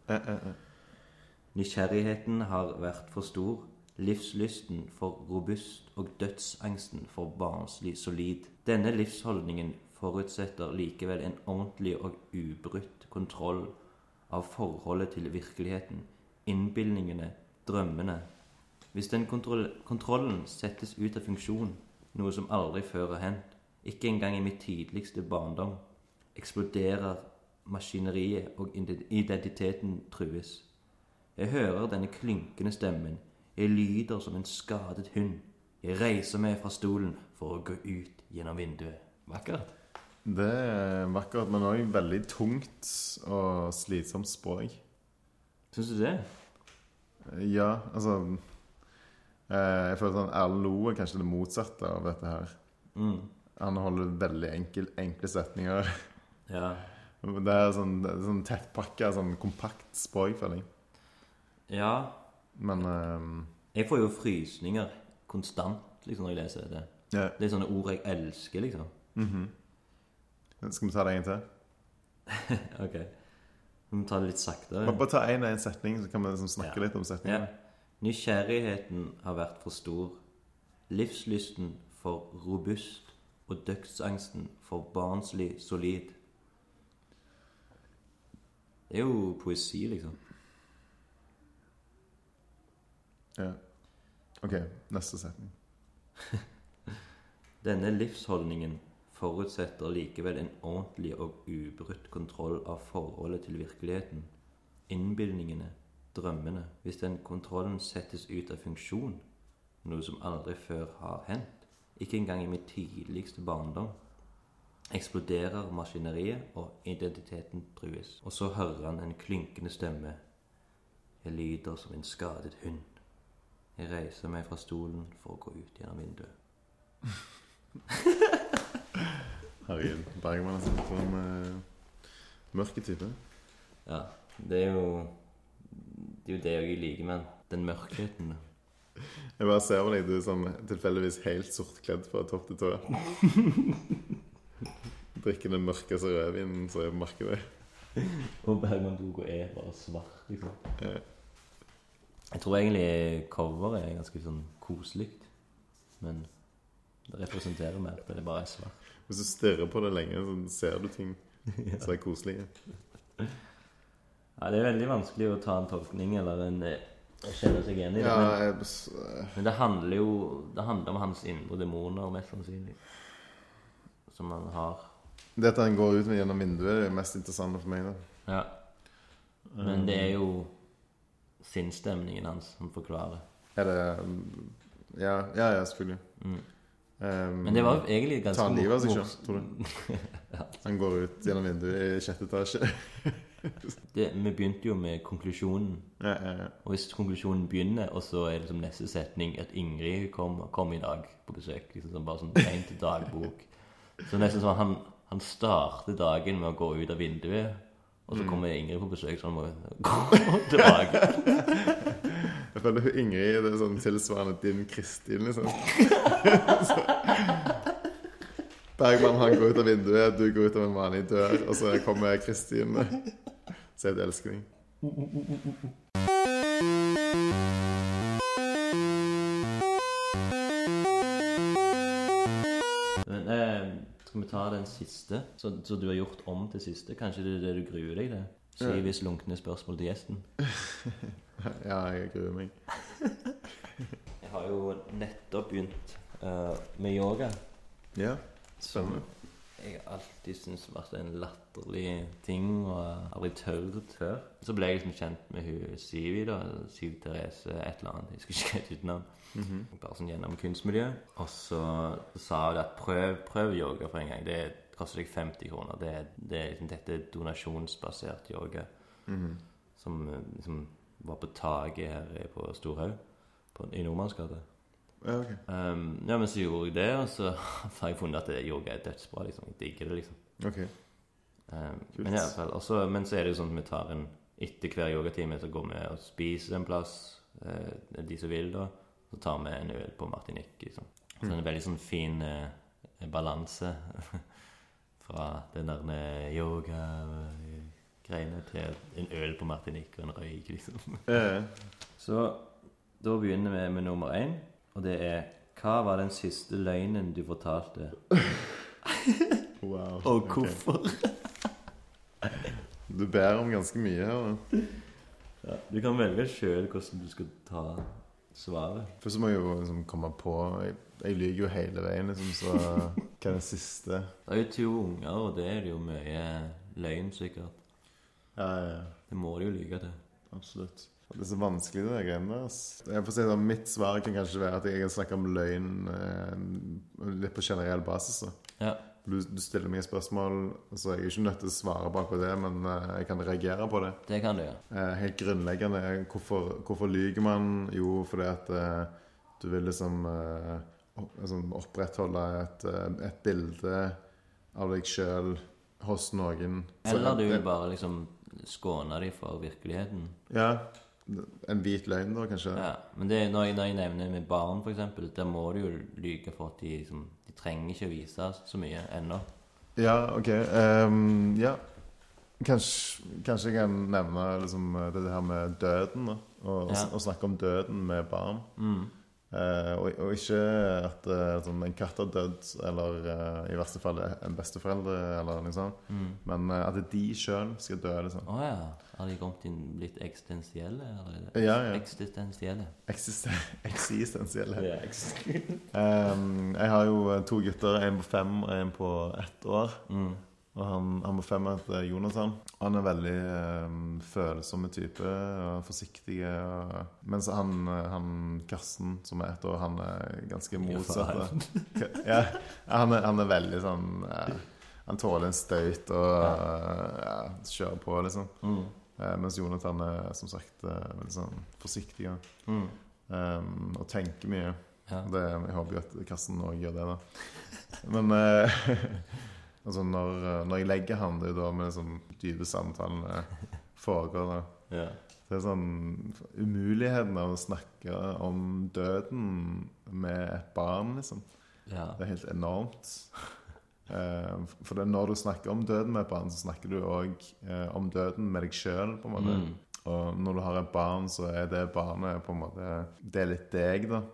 Nysgjerrigheten har vært for stor, livslysten for robust og dødsangsten for barnslig solid. Denne livsholdningen forutsetter likevel en ordentlig og ubrutt kontroll av forholdet til virkeligheten, innbildningene, drømmene. Hvis den kontrollen settes ut av funksjon, noe som aldri før har hendt, ikke engang i mitt tidligste barndom, eksploderer maskineriet og identiteten trues. Jeg hører denne klynkende stemmen. Jeg lyder som en skadet hund. Jeg reiser meg fra stolen for å gå ut gjennom vinduet. Vakkert. Det er vakkert, men òg veldig tungt og slitsomt språk. Syns du det? Ja, altså Jeg føler sånn Erlend Loe er kanskje det motsatte av dette her. Mm. Han holder veldig enkel, enkle setninger. Ja. Det er sånn, sånn tettpakka, sånn kompakt språkfølging. ja. Men um, Jeg får jo frysninger konstant liksom, når jeg leser det. ja. Det er sånne ord jeg elsker, liksom. mhm. Skal vi ta det en til? Ok. Vi må ta det litt saktere. Bare, bare ta én og én setning, så kan vi liksom snakke Ja. litt om Ja. Nysgjerrigheten har vært for stor. Livslysten for robust. Og dødsangsten for barnslig solid. Det er jo poesi, liksom. Ja. OK, neste setning. Denne livsholdningen forutsetter likevel en ordentlig og ubrutt kontroll av forholdet til virkeligheten, innbildningene, drømmene. Hvis den kontrollen settes ut av funksjon, noe som aldri før har hendt, ikke engang i min tidligste barndom, eksploderer maskineriet, og identiteten trues. Og så hører han en klynkende stemme. Jeg lyder som en skadet hund. Jeg reiser meg fra stolen for å gå ut gjennom vinduet. Herregud. Bergman er sånn en uh, mørke type. Ja, det er jo Det er jo det jeg liker med den mørkheten. Jeg bare ser på deg, du er sånn tilfeldigvis helt sortkledd fra topp til tå. Drikker den mørkeste rødvinen som er på markedet. Og Bergman Bogo er bare svart, liksom. Ja. Jeg tror egentlig coveret er ganske sånn koselig. Men det representerer mer at det bare er svart. Hvis du stirrer på det lenge, så ser du ting som er koselige. Ja, Det er veldig vanskelig å ta en tolkning eller en eh, kjenne seg igjen i det. Ja, Men, jeg, men det handler jo Det handler om hans indre demoner, mest sannsynlig. Som han har. det at han går ut gjennom vinduet, er det mest interessante for meg. da Ja. Men det er jo sinnsstemningen hans som forklarer. Er det Ja, ja, ja selvfølgelig. Mm. Um, Men det var egentlig ganske Ta livet av seg sjøl, tror du? Han går ut gjennom vinduet i sjette etasje. Det, vi begynte jo med konklusjonen. ja, ja, ja. Og hvis konklusjonen begynner, og så er liksom neste setning at Ingrid kom, kom i dag på besøk liksom sånn, Bare sånn tegn til dagbok. Så nesten sånn han, han starter dagen med å gå ut av vinduet, og så kommer Ingrid på besøk, så han må gå tilbake. Jeg føler Ingrid det er sånn tilsvarende din Kristin, liksom. Så- Bergman han går ut av vinduet, du går ut av en vanlig dør, og så kommer Kristin. Sier at jeg elsker deg. Men eh, skal vi ta den siste, så, så du har gjort om til siste? Kanskje det er det du gruer deg til? Hvis lunkne spørsmål til gjesten. Ja, jeg gruer meg. Jeg har jo nettopp begynt uh, med yoga. Ja, spennende. jeg alltid syntes har en latterlig ting og aldri tørt før. Så ble jeg liksom kjent med hun Sivi, da. Siv Therese et eller annet. Jeg husker ikke helt Mm -hmm. Bare sånn gjennom kunstmiljøet. Og så sa hun at prøv, prøv yoga for en gang. Det koster deg 50 kroner. Det, er- det er liksom dette er donasjonsbasert yoga Mhm. som eh, liksom var på taket her på Storhaug i Nordmannsgata. Ja, ok. Um, ja, men så gjorde jeg det, og så har jeg funnet at yoga er dødsbra. liksom. Jeg digger det, liksom. Ok. Um, men i alle fall, også, men så er det jo sånn at vi tar en etter hver yogatime, så går vi og spiser en plass, eh, de som vil, da. Så tar vi en øl på Martinique, liksom. Så er en veldig sånn fin eh, balanse fra den der eh, yoga-greiene til en øl på Martinique og en røyk, liksom. Eh, Så da begynner vi med nummer én, og det er Hva var den siste løgnen du fortalte, wow. og hvorfor? Du ber om ganske mye her. da. Ja, du kan velge sjøl hvordan du skal ta svaret. Først må jeg jo liksom komme på Jeg, jeg lyver jo hele veien, liksom, så hva er den siste? Det er jo to unger, og det er det jo mye løgn, sikkert. Ja, ja, ja. Det må de jo lyve til. Absolutt. Det er så vanskelig, det greiene der. Jeg får si sånn, Mitt svar kan kanskje være at jeg snakker snakke om løgn eh, litt på generell basis. Ja. Du, du stiller meg spørsmål, så jeg er ikke nødt til å svare bak på det, men eh, jeg kan reagere på det. Det kan du gjøre. Eh, helt grunnleggende er hvorfor, hvorfor lyver man? Jo, fordi at eh, du vil liksom eh, liksom opprettholde et, eh, et bilde av deg sjøl hos noen. Eller du vil bare liksom skåne dem for virkeligheten. Ja. En hvit løgn, da, kanskje? Ja, men det, når, jeg, når jeg nevner med barn, eksempel, der må du jo lyge for at de, liksom, de trenger ikke å vise så mye ennå. Ja, ok. Um, ja. Kanskje, kanskje jeg kan nevne liksom, det her med døden, da. Og, Ja. og snakke om døden med barn. Mm. Eh, og, og ikke at uh, sånn, en katt har dødd, eller uh, i verste fall en besteforeldre, eller sånt. Mm. Men at de sjøl skal dø, liksom. Å ja. Har de kommet inn litt eksistensielle? Eller? er Ja, ja. Eksistensielle. Eksisten eksistensielle. Ja, um, jeg har jo to gutter, en på fem og en på ett år. mm. Og han, han på fem heter Jonathan. Han er veldig eh, følsomme type og forsiktig. Og, mens han, eh, han Karsten, som er ett år, han er ganske motsatt. ja, han, er, han er veldig sånn eh, Han tåler en støyt og ja, kjører på, liksom. Mm. Eh, mens Jonathan er som sagt eh, veldig sånn forsiktig og, Mm. um, og tenker mye. Ja. Det, jeg håper jo at Karsten òg gjør det, da. Men eh, altså når, når jeg legger han, det er jo da med sånn dype samtalene foregår. da. Det er sånn Umuligheten av å snakke om døden med et barn, liksom. ja. Det er helt enormt. Eh, for det, når du snakker om døden med et barn, så snakker du òg eh, om døden med deg sjøl. Mm. Og når du har et barn, så er det barnet på en måte Det er litt deg, da.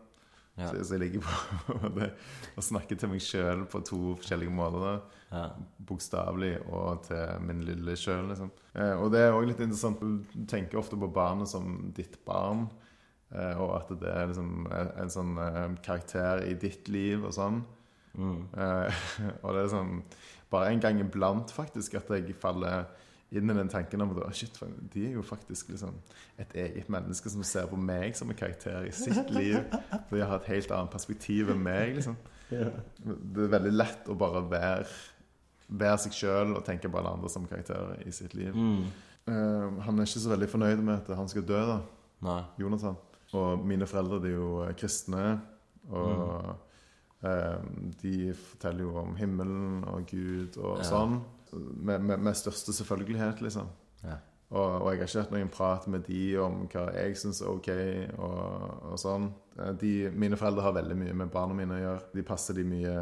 Ja. Så, så jeg ligger på å snakke til meg sjøl på to forskjellige måter. da. Ja. Bokstavelig og til min lille sjøl. Liksom. Eh, og det er òg litt interessant. Du tenker ofte på barnet som ditt barn. Eh, og at det er liksom en, en sånn eh, karakter i ditt liv og sånn. Mm. Eh, og det er sånn Bare en gang iblant faktisk at jeg faller inn i den tanken om at shit, de er jo faktisk liksom et eget menneske som ser på meg som en karakter i sitt liv. For de har et helt annet perspektiv enn meg. liksom Det er veldig lett å bare være, være seg sjøl og tenke på alle andre som karakterer i sitt liv. Mm. Uh, han er ikke så veldig fornøyd med at han skal dø, da, Nei. Jonathan. Og mine foreldre de er jo eh, kristne. Og eh, de forteller jo om himmelen og Gud og Ja. sånn. Med, med, med største selvfølgelighet, liksom. Ja. Og, og jeg har ikke hatt noen prat med de om hva jeg syns er ok, og, og sånn. De, mine foreldre har veldig mye med barna mine å gjøre. De passer de mye,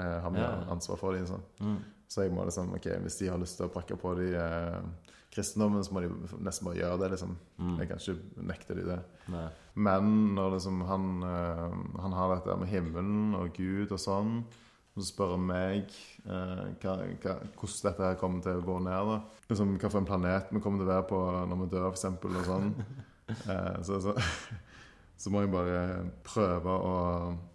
eh, har mye Ja. ansvar for dem. Sånn. Mm. Så jeg må liksom, ok, hvis de har lyst til å prakke på de eh, kristendommen, så må de nesten bare gjøre det. liksom. Mm. Jeg kan ikke nekte de det. Nei. Men når liksom han, eh, han har dette med himmelen og Gud og sånn, så spør han meg eh, hva, hva, hvordan dette her kommer til å gå ned. da. Liksom, hva for en planet vi kommer til å være på når vi dør, f.eks. Og sånn. Eh, så, så, så må jeg bare prøve å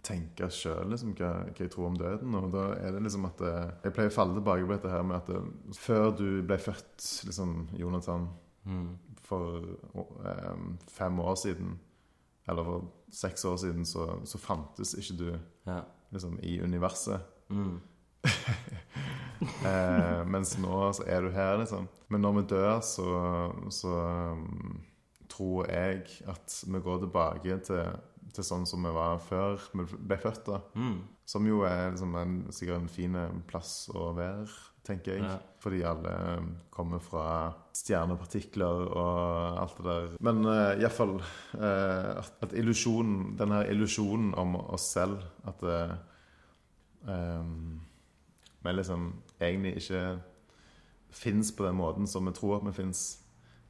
tenke sjøl liksom, hva, hva jeg tror om døden. Og da er det liksom at eh, Jeg pleier å falle tilbake på dette her med at det, før du ble født, liksom, Jonathan Mm. for eh, fem år siden, eller for seks år siden, så, så fantes ikke du Ja. liksom, i universet. Mm. Eh, mens nå så er du her, liksom. Men når vi dør, så, så um, tror jeg at vi går tilbake til, til sånn som vi var før vi ble født. da. Mm. Som jo er liksom en, sikkert en fin plass å være, tenker jeg. Ja. Fordi alle um, kommer fra stjernepartikler og alt det der. Men uh, iallfall uh, at, at illusjonen, denne illusjonen om oss selv At uh, um, vi liksom egentlig ikke fins på den måten som vi tror at vi fins.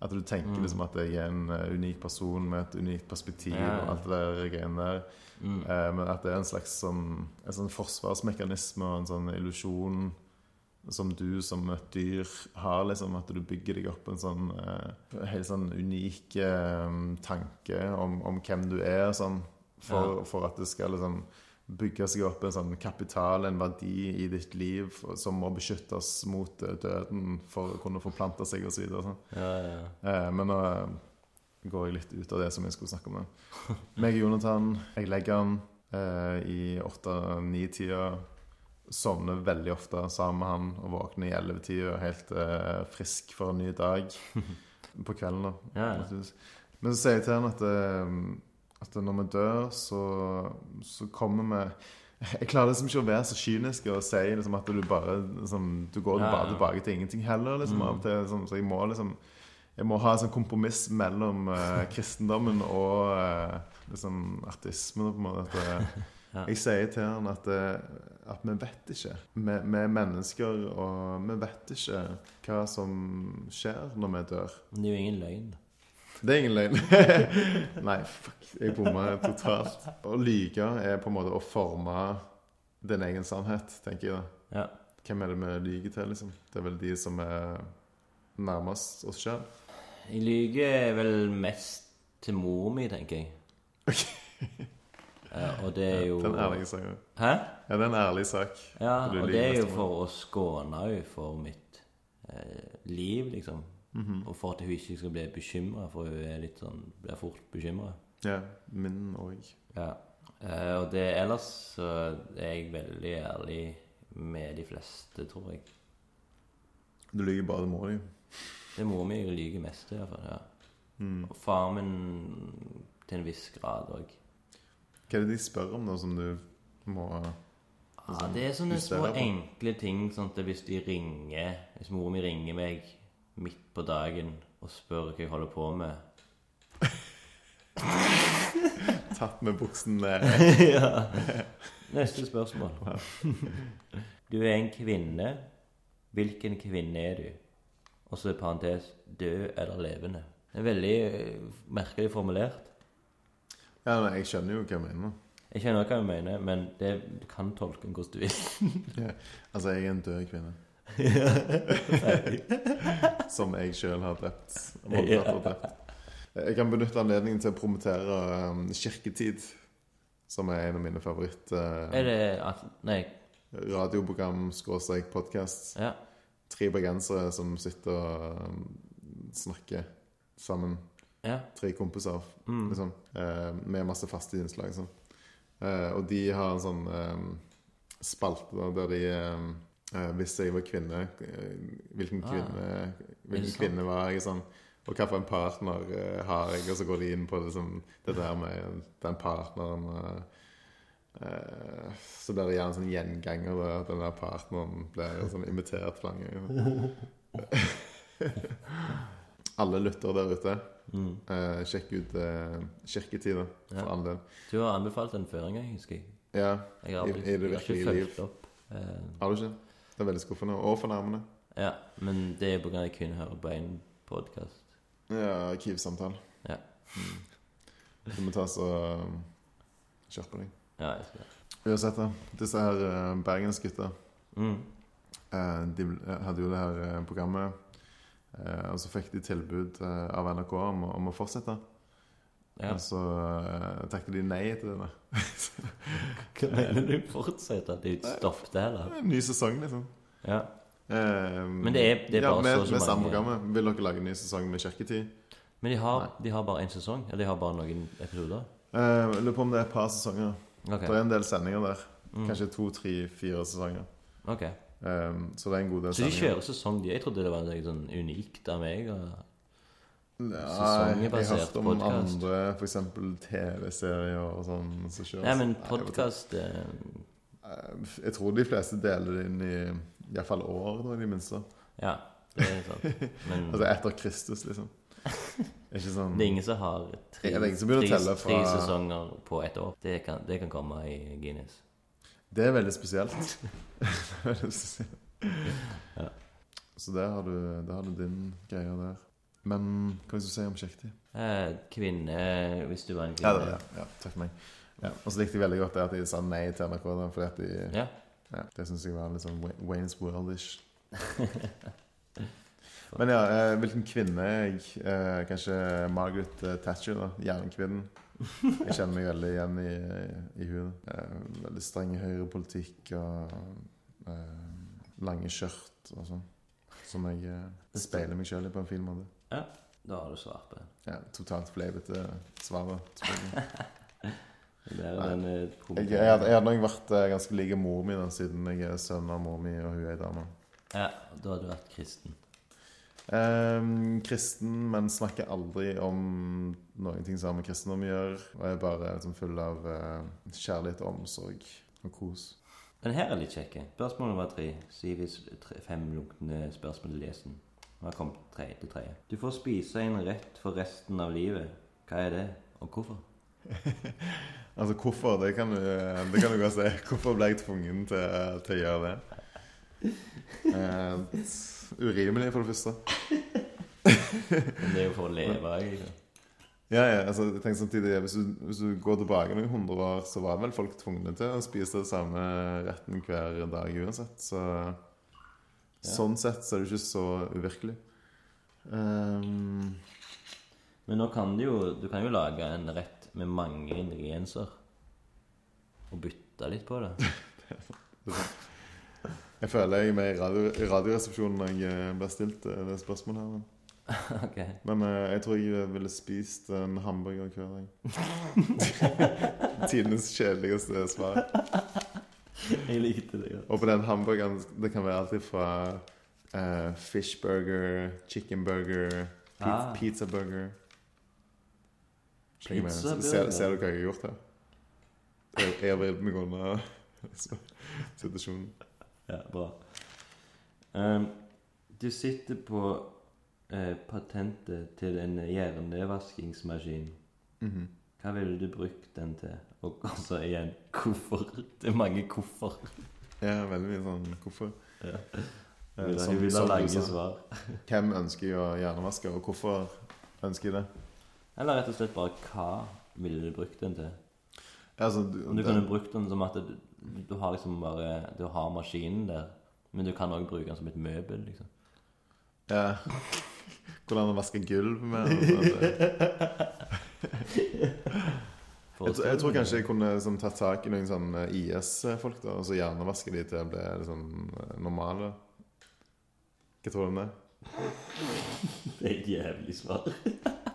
At du tenker Mm. liksom at jeg er en eh, unik person med et unikt perspektiv Ja, ja. og alt det der greiene der. Mm. Eh, men at det er en slags sånn, en sånn forsvarsmekanisme og en sånn illusjon som du som et dyr har, liksom. At du bygger deg opp en sånn eh, helt sånn unik eh, tanke om, om hvem du er, sånn. For, Ja. for at det skal liksom bygge seg opp en sånn kapital, en verdi i ditt liv som må beskyttes mot eh, døden for å kunne forplante seg osv. Sånn. Ja, ja, ja. Eh, men nå eh, går jeg litt ut av det som jeg skulle snakke om. Meg og Jonathan, jeg legger han eh, i åtte-ni-tida. Sovner veldig ofte sammen med han og våkner i ellevetida helt eh, frisk for en ny dag på kvelden. da. Men så sier jeg til han at, at når vi dør, så, så kommer vi Jeg klarer liksom ikke å være så kynisk og si liksom, at du bare liksom, Du går Ja, bare tilbake til ingenting heller. Liksom, Mm. til, liksom, så jeg må liksom jeg må ha en sånn kompromiss mellom uh, kristendommen og uh, liksom artismen. På en måte. Eh, Ja. Jeg sier til han at, at vi vet ikke. Vi, vi er mennesker, og vi vet ikke hva som skjer når vi dør. Men det er jo ingen løgn. Det er ingen løgn. Nei, fuck. Jeg bomma totalt. Å lyge er på en måte å forme din egen sannhet, tenker jeg. da. Ja. Hvem er det vi lyver til, liksom? Det er vel de som er nærmest oss sjøl. Jeg lyver vel mest til mor mi, tenker jeg. Uh, og det er jo Det er en ærlig sak. Hæ? Ja, det er en ærlig sak. Ja, og det er jo for å skåne henne for mitt eh, liv, liksom. Mhm. Og for at hun ikke skal bli bekymra, for hun er litt sånn blir fort bekymra. Ja, min òg. Ja. Uh, og det ellers så er jeg veldig ærlig med de fleste, tror jeg. Du lyver bare til mora di. Det er mora mi jeg lyver mest iallfall. Ja. Mm. Og faren min til en viss grad òg. Hva er det de spør om, da, som du må Ja, det er sånne små enkle ting. Sånn at hvis de ringer Hvis mora mi ringer meg midt på dagen og spør hva jeg holder på med Tatt med buksen ned? ja. Neste spørsmål. Du er en kvinne. Hvilken kvinne er du? Og så i parentes død eller levende. Det er veldig eh, merkelig formulert. Ja, men jeg skjønner jo hva jeg mener. Jeg skjønner hva jeg mener, men det, du kan tolke den hvordan du vil. Altså, jeg er en død kvinne. Som jeg sjøl har drept. Voldtatt og drept. Jeg kan benytte anledningen til å promotere um, Kirketid, som er en av mine favoritt uh, Er det at Nei. radioprogram skråstrek podkast. Ja. Tre bergensere som sitter og um, snakker sammen. Ja. Tre kompiser, Mm. liksom. Uh, med masse faste innslag. Liksom. Uh, og de har en sånn um, spalte der de eh, Hvis jeg var kvinne, eh, hvilken Ah. kvinne, hvilken kvinne var jeg? Sånn, og hvilken partner eh, har jeg? Og så går de inn på det, som, det der med den partneren eh, eh, Så blir det gjerne sånn gjenganger, da, at den der partneren blir sånn imitert flere. Alle lyttere der ute, Mm. eh, sjekk ut eh, Kirketid, for all del. Du har anbefalt den før en gang, husker jeg. Ja, Jeg har, I- aldri, i det har ikke virkelige liv. Eh, har du ikke? Det er veldig skuffende. Og fornærmende. ja, men det er grunn at jeg kun hører på én podkast. Ja, Arkivsamtale. Ja. Du må ta så um, skjerpe deg. Ja, jeg skal Uansett, da. Disse her uh, bergensgutta mm. eh, De eh, hadde jo det her eh, programmet. eh, og så fikk de tilbud eh, av NRK om, om å fortsette. Ja. Og så uh, takket de nei til det. Hva mener du? Fortsette? At de stoppet det, eller? En ny sesong, liksom. Ja. Uh, Men det er- det er ja, med, så og så med samme mange- programmet. Vil dere lage en ny sesong med Kirketid? Men de har, de har bare én sesong? Eller de har bare noen episoder? Uh, Jeg lurer på om det er et par sesonger. Okay. Det er en del sendinger der. Mm. Kanskje to, tre, fire sesonger. Okay. Um, så det er en god del sendinger. Så de kjører sesong, de? Jeg trodde det var noe sånn unikt av meg. Og... Nei, jeg har hørt om andre, f.eks. TV-serier og sånn. Så. Nei, men podkast eh, Eh, Jeg tror de fleste deler det inn i iallfall år, da, i det minste. Ja, det er sant. Men Altså etter Kristus, liksom. Ikke sånn det er ingen som har tre, Ja, det som tre, fra- sesonger på ett år. Det kan, det kan komme i Guinness. Det er veldig spesielt. Det veldig spesielt. Så der har, du, der har du din greie der. Men hva vil du si om kjekktid? Eh, kvinne Hvis du var en Ja, kvinne. det, ja, ja, takk for meg. Ja, og så likte jeg veldig godt det at de sa nei til NRK. Fordi at de, Ja. ja, det syns jeg var litt sånn Waynes World-ish. Men ja, eh, hvilken kvinne er jeg? Eh, kanskje Margaret Thatcher, da. Jernkvinnen. Jeg kjenner meg veldig igjen i, i hun. Eh, veldig streng høyrepolitikk og lange skjørt og sånn. Som jeg speiler meg sjøl i på en fin måte. Da har du svart på det. Ja, totalt fleipete svar. da. Det er den eh, Jeg, jeg, hadde- jeg hadde nok vært eh, ganske lik mor mi, da, siden jeg er sønn av mor mi, og hun er ei dame. Ja, da hadde du vært kristen. Ehm, kristen, men snakker aldri om noen ting som har med kristendom å gjøre. Og er bare liksom full av eh, kjærlighet og omsorg og kos. Den her er litt kjekk. Spørsmål nummer tre. Sivis tre, fem lunkne spørsmål til lesen. Nå har kommet tre, til tredje. Du får spise en rett for resten av livet. Hva er det, og hvorfor? Altså hvorfor, det kan du, det kan du godt si. Hvorfor ble jeg tvungen til, til å gjøre det? Eh, urimelig, for det første. Men det er jo for å leve. egentlig. Ja, ja, altså, jeg tenker samtidig hvis du, hvis du går tilbake noen hundre år, så var vel folk tvungne til å spise samme retten hver dag uansett. Så sånn sett så er det ikke så uvirkelig. Um, Men nå kan du jo Du kan jo lage en rett med mange ingredienser. Og bytte litt på det. jeg føler jeg er med i radio, Radioresepsjonen når jeg eh, ble stilt eh, det spørsmålet her. Men, ok. men uh, jeg tror jeg ville spist en hamburger hver dag. Tidenes kjedeligste svar. Jeg likte det godt. Og på den hamburgeren Det kan være alltid fra fishburger, chickenburger, pi Ah. pizzaburger Slik jeg mener. Ser, ser du hva jeg har gjort her? Jeg jeg har vridd meg unna situasjonen. Ja, bra. Um, du sitter på eh, patentet til en hjernevaskingsmaskin. Mhm. Hva ville du brukt den til? Og så igjen, hvorfor? Det er mange hvorfor. Ja, veldig mye sånn Hvorfor? Ja. Eh, Vil som- jeg vil ha lange svar. Hvem ønsker jeg å hjernevaske, og hvorfor ønsker jeg det? Eller rett og slett bare hva ville du brukt den til? Altså, du, du den- kunne brukt den som at du, du har liksom bare Du har maskinen der, men du kan òg bruke den som et møbel, liksom. ja. Hvordan å vaske gulv med altså, Jeg, jeg tror kanskje jeg kunne liksom, tatt tak i noen sånn eh, IS-folk da, og så hjernevaske de til å bli liksom, eh, normale. Hva tror du om det? Det er et jævlig svar.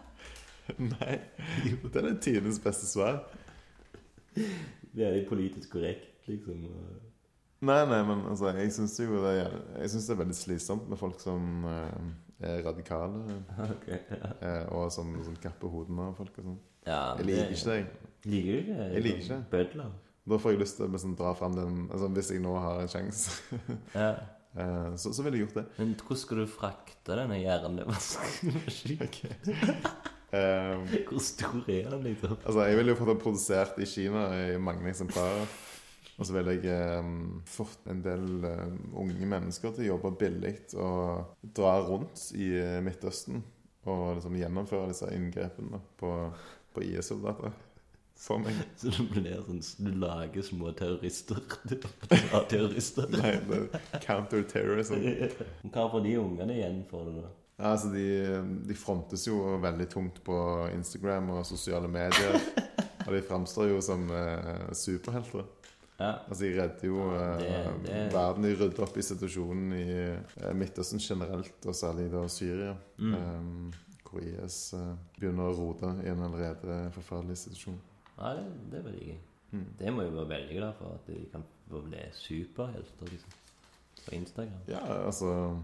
Nei, det er tidenes beste svar. Det er litt politisk korrekt, liksom. Nei, nei, men altså, jeg syns jo det er, jeg synes det er veldig slitsomt med folk som eh, er radikale, Okay, ja. eh, og som, som kapper hodene av folk og sånn. ja Jeg liker ikke det. Liker du ikke? Jeg liker ikke. Bødler. Da får jeg lyst til å liksom, dra fram den altså, Hvis jeg nå har en sjanse, Ja. eh, så, så ville jeg gjort det. Men hvordan skal du frakte denne hjernevaskemaskinen? Eh, Hvor stor er den, liksom? Altså, Jeg ville jo fått den produsert i Kina i mange eksemplarer. Og så ville jeg eh, fått en del eh, unge mennesker til å jobbe billig og dra rundt i Midtøsten og liksom gjennomføre disse inngrepene på, på IS-soldater for meg. Så det blir sånn Du lager små terrorister. Av terrorister. Nei, det er counter-terrorism. Hva får de ungene igjen for det, da? Ja, altså, de, de frontes jo veldig tungt på Instagram og sosiale medier. Og de framstår jo som eh, superhelter. Ja. Altså, De redder jo ja, Det- det- verden. De rydder opp i situasjonen i eh, Midtøsten generelt, og særlig da Syria. Mm. Um, hvor IS uh, begynner å rote i en allerede forferdelig situasjon. ja det, det er veldig gøy. Mm. Det må jo være veldig glad for, at de kan bli superhelter liksom. på Instagram. Ja, altså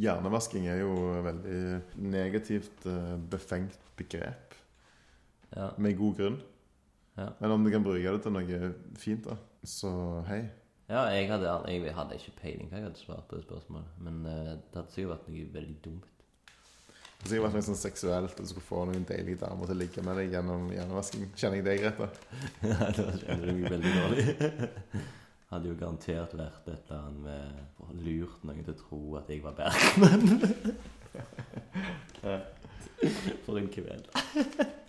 Hjernevasking er jo et veldig negativt eh, befengt begrep, Ja. med god grunn. Ja. Men om du kan bruke det til noe fint, da, så hei. Ja, jeg hadde, jeg hadde ikke peiling hva jeg hadde svart på det spørsmålet. Men uh, det hadde sikkert vært noe veldig dumt. Det hadde sikkert vært noe sånn seksuelt, og du skulle få noen deilige damer til å ligge med deg gjennom hjernevasking. Kjenner jeg deg rett, da? Ja, da kjenner du meg veldig dårlig. hadde jo garantert vært et eller annet med lurt noen til å tro at jeg var Bergman. For en kveld.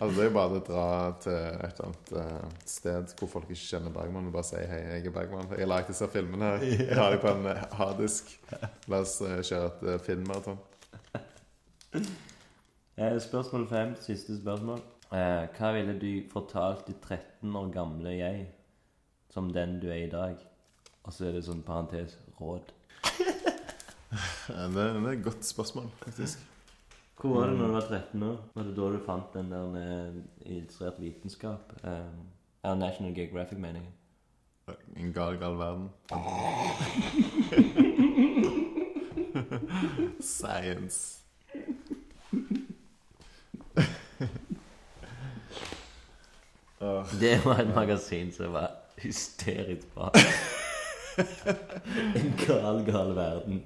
Altså, det er jo bare å dra til et eller annet eh, sted hvor folk ikke kjenner Bergman, og bare si 'hei, jeg er Bergman'. Jeg har laget disse filmene her. Jeg har dem på en harddisk. La oss eh, kjøre et uh, filmmaraton. Spørsmål fem, siste spørsmål. Hva ville du fortalt de 13 år gamle jeg som den du er i dag? Og så er det sånn parentes råd. Det, det er et godt spørsmål, faktisk. Hvor var det når du var 13 år? Var det da du fant den der eh, illustrert vitenskap? Eh, ja, National Geographic, mener jeg. En gal, gal verden. Science. Det var et magasin som var hysterisk bra. en gal, gal verden.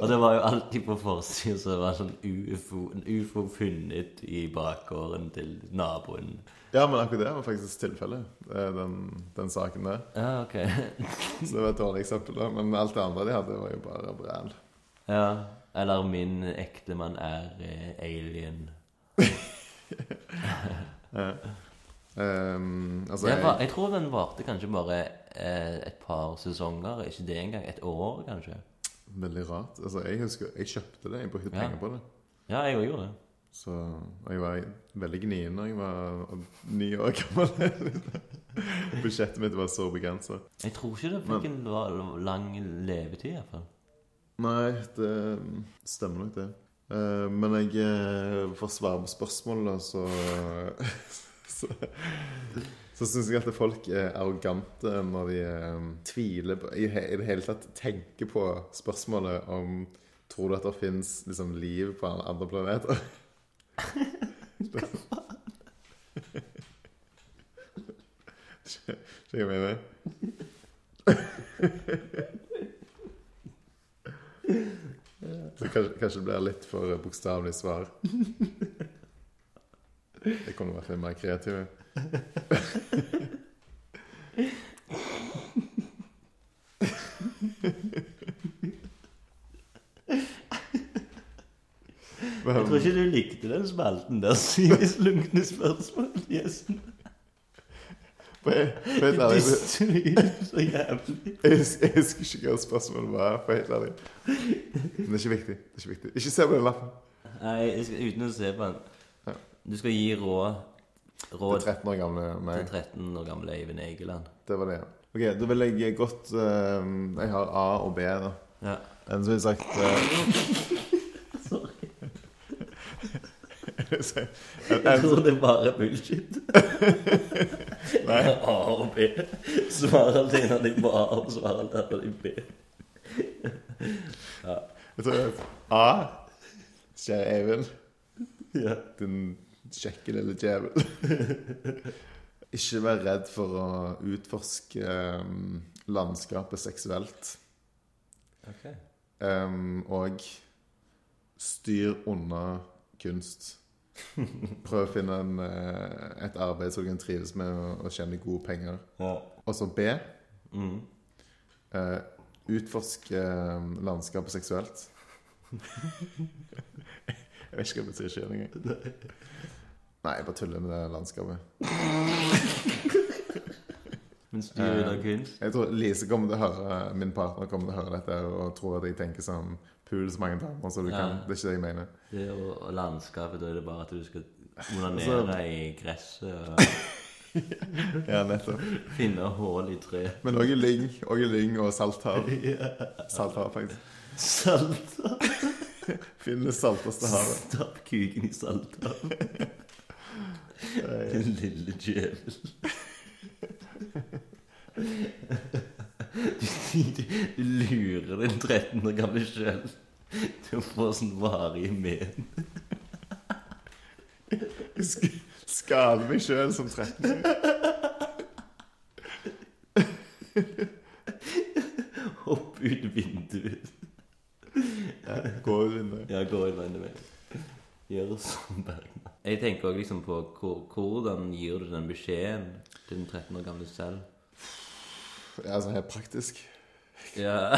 Og det var jo alltid på forsida så det var sånn ufo, en ufo funnet i bakgården til naboen. Ja, men akkurat det var faktisk tilfellet, eh, den, den saken der. Ja, ok. Så det var et dårlig eksempel, da. Men alt det andre de hadde, var jo bare bræl. Ja, eller min ektemann er eh, alien. Um, altså, jeg, var, jeg, tror den varte kanskje bare eh, et par sesonger. Ikke det engang. Et år, kanskje. veldig rart. Altså, jeg husker jeg kjøpte det. Jeg brukte Ja. penger på det. Ja, jeg òg gjorde det. Så, og jeg var veldig gnien da jeg var ni år gammel. Budsjettet mitt var så begrensa. Jeg tror ikke det fikk en lang levetid, iallfall. Nei, det stemmer nok, det. Eh, men jeg får For å svare på spørsmålet, så Så, så syns jeg at folk er arrogante når de um, tviler på i, he- I det hele tatt tenker på spørsmålet om Tror du at det fins liksom, liv på andre planeter? Skjønner du hva jeg mener? Så kanskje, kanskje det blir litt for bokstavelig svar. Jeg kommer til å være mer kreativ. Jeg tror ikke du likte den spalten der. Syvis lunkne spørsmål. Gjesten. Helt ærlig, Disse lyder så jævlig. jeg husker ikke hva spørsmålet var. For helt ærlig Men det er ikke viktig. Det er ikke viktig Ikke se på den lappen. Nei, jeg skal, uten å se på den. Du skal gi råd, råd er 13 år gamle meg. til 13 år gamle Eivind Egeland. Det var det, ja. Ok, Da vil jeg godt uh, Jeg har A og B, da. Ja. En som ville sagt Sorry. en, Jeg tror det er bare bullshit. Nei. A og B. Svar alternativ på A og svar alternativ B. ja. Jeg tror A Kjære Eivind. Ja. Din kjekke lille djevel. Ikke vær redd for å utforske um, landskapet seksuelt. Ok. Um, og styr unna kunst. Prøv å finne en, eh, et arbeid som du kan trives med og, og tjene gode penger. Ja. Og så B. Mm. Uh, utforske um, landskapet seksuelt. Jeg vet ikke hva det betyr sjøl engang. Nei, jeg bare tuller med det landskapet. Mens du er der kunst? Jeg tror Lise kommer til å høre Min partner kommer til å høre dette og tror at jeg tenker sånn Pul så mange damer som du Ja. kan. Det er ikke det jeg mener. Det er jo landskapet, da er det bare at du skal onanere i gresset og Ja, nettopp. finne hull i tre. Men òg i lyng. Og i lyng og salthav. Salthav, faktisk. Salthav? Finn det salteste havet. Stapp kuken i salthavet. Den lille djevel. Du, du, du lurer den 13 år gamle sjøl til å få sånn varige men. Jeg sk- skader meg sjøl som 13. Hopp ut vinduet. Ja, gå ut vinduet. Ja, gå inn veien med. Gjør som Bergman. Jeg tenker også liksom på hvordan gir du den beskjeden til den 13 år gamle selv? Ja, sånn helt praktisk. Ja,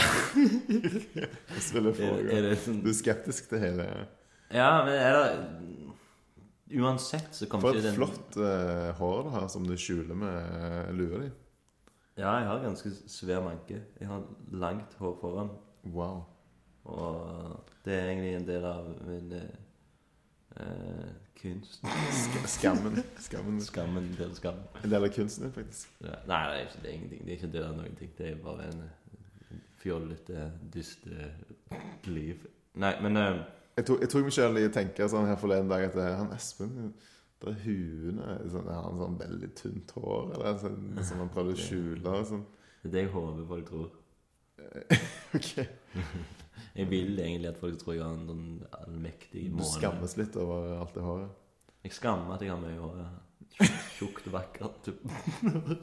Hvordan vil det foregå? sånn Du er skeptisk til hele Ja, men er det Uansett så kommer ikke... For et flott uh, hår du har, som du skjuler med uh, lua di. Ja, jeg har ganske svær manke. Jeg har langt hår foran. Wow. Og det er egentlig en del av min eh, kunst. Skammen. Skammen. Skammen, av skam. En del av kunsten din, faktisk. Ja. Nei, det er, ikke, det er ingenting. Det er ikke en del av noen ting. Det er bare en fjollete, dyste liv. Nei, men uh, Jeg tok, jeg tok meg sjøl i å tenke sånn her forleden dag at eh, han Espen det er huene sånn, Han sånn veldig tynt hår eller sånn, som han prøvde å skjule. Sånn. det er det jeg håper folk tror. Ok, Jeg vil egentlig at folk tror jeg har en sånn allmektig Du måne. skammes litt over alt det håret. Jeg skammer at jeg har mye hår. Tjukt og vakkert.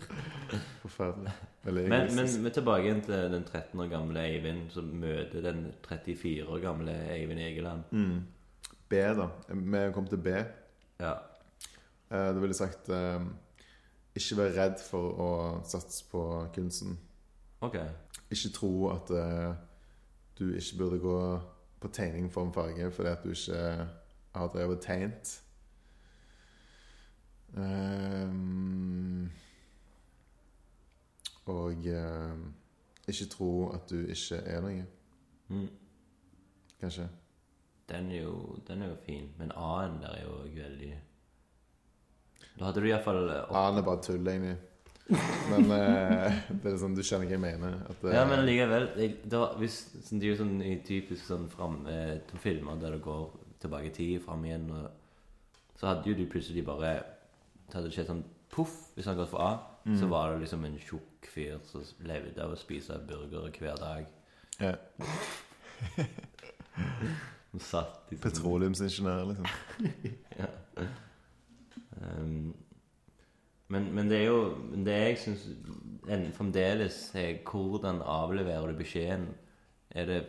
Forferdelig. Veldig Men, men, men tilbake til den 13 år gamle Eivind som møter den 34 år gamle Eivind Egeland. Mm. B, da. Vi kom til B. Ja. Eh, Da ville jeg sagt eh, Ikke vær redd for å satse på kunsten. Ok. Ikke tro at uh, du ikke burde gå på tegning form farge fordi at du ikke har drevet tegnet. Um, og uh, ikke tro at du ikke er noe, Mm. kanskje. Den er, jo, den er jo fin. Men A-en der er jo veldig Da hadde du iallfall A-en er bare tull, egentlig. Men eh, det er sånn, du skjønner hva jeg mener. At, eh, Ja, men likevel jeg, det var, hvis, sånn, Det er jo sånn i typisk sånn fram, eh, to filmer der det går tilbake i tid, fram igjen og, Så hadde jo du plutselig bare Det hadde skjedd sånn poff Hvis han gått for A, Mm. så var det liksom en tjukk fyr som levde av å spise burgere hver dag. Ja. Som satt sånn- Petroleumsingeniør, liksom. ja. um, men, men det er jo Det jeg syns fremdeles er hvordan avleverer du beskjeden? Er det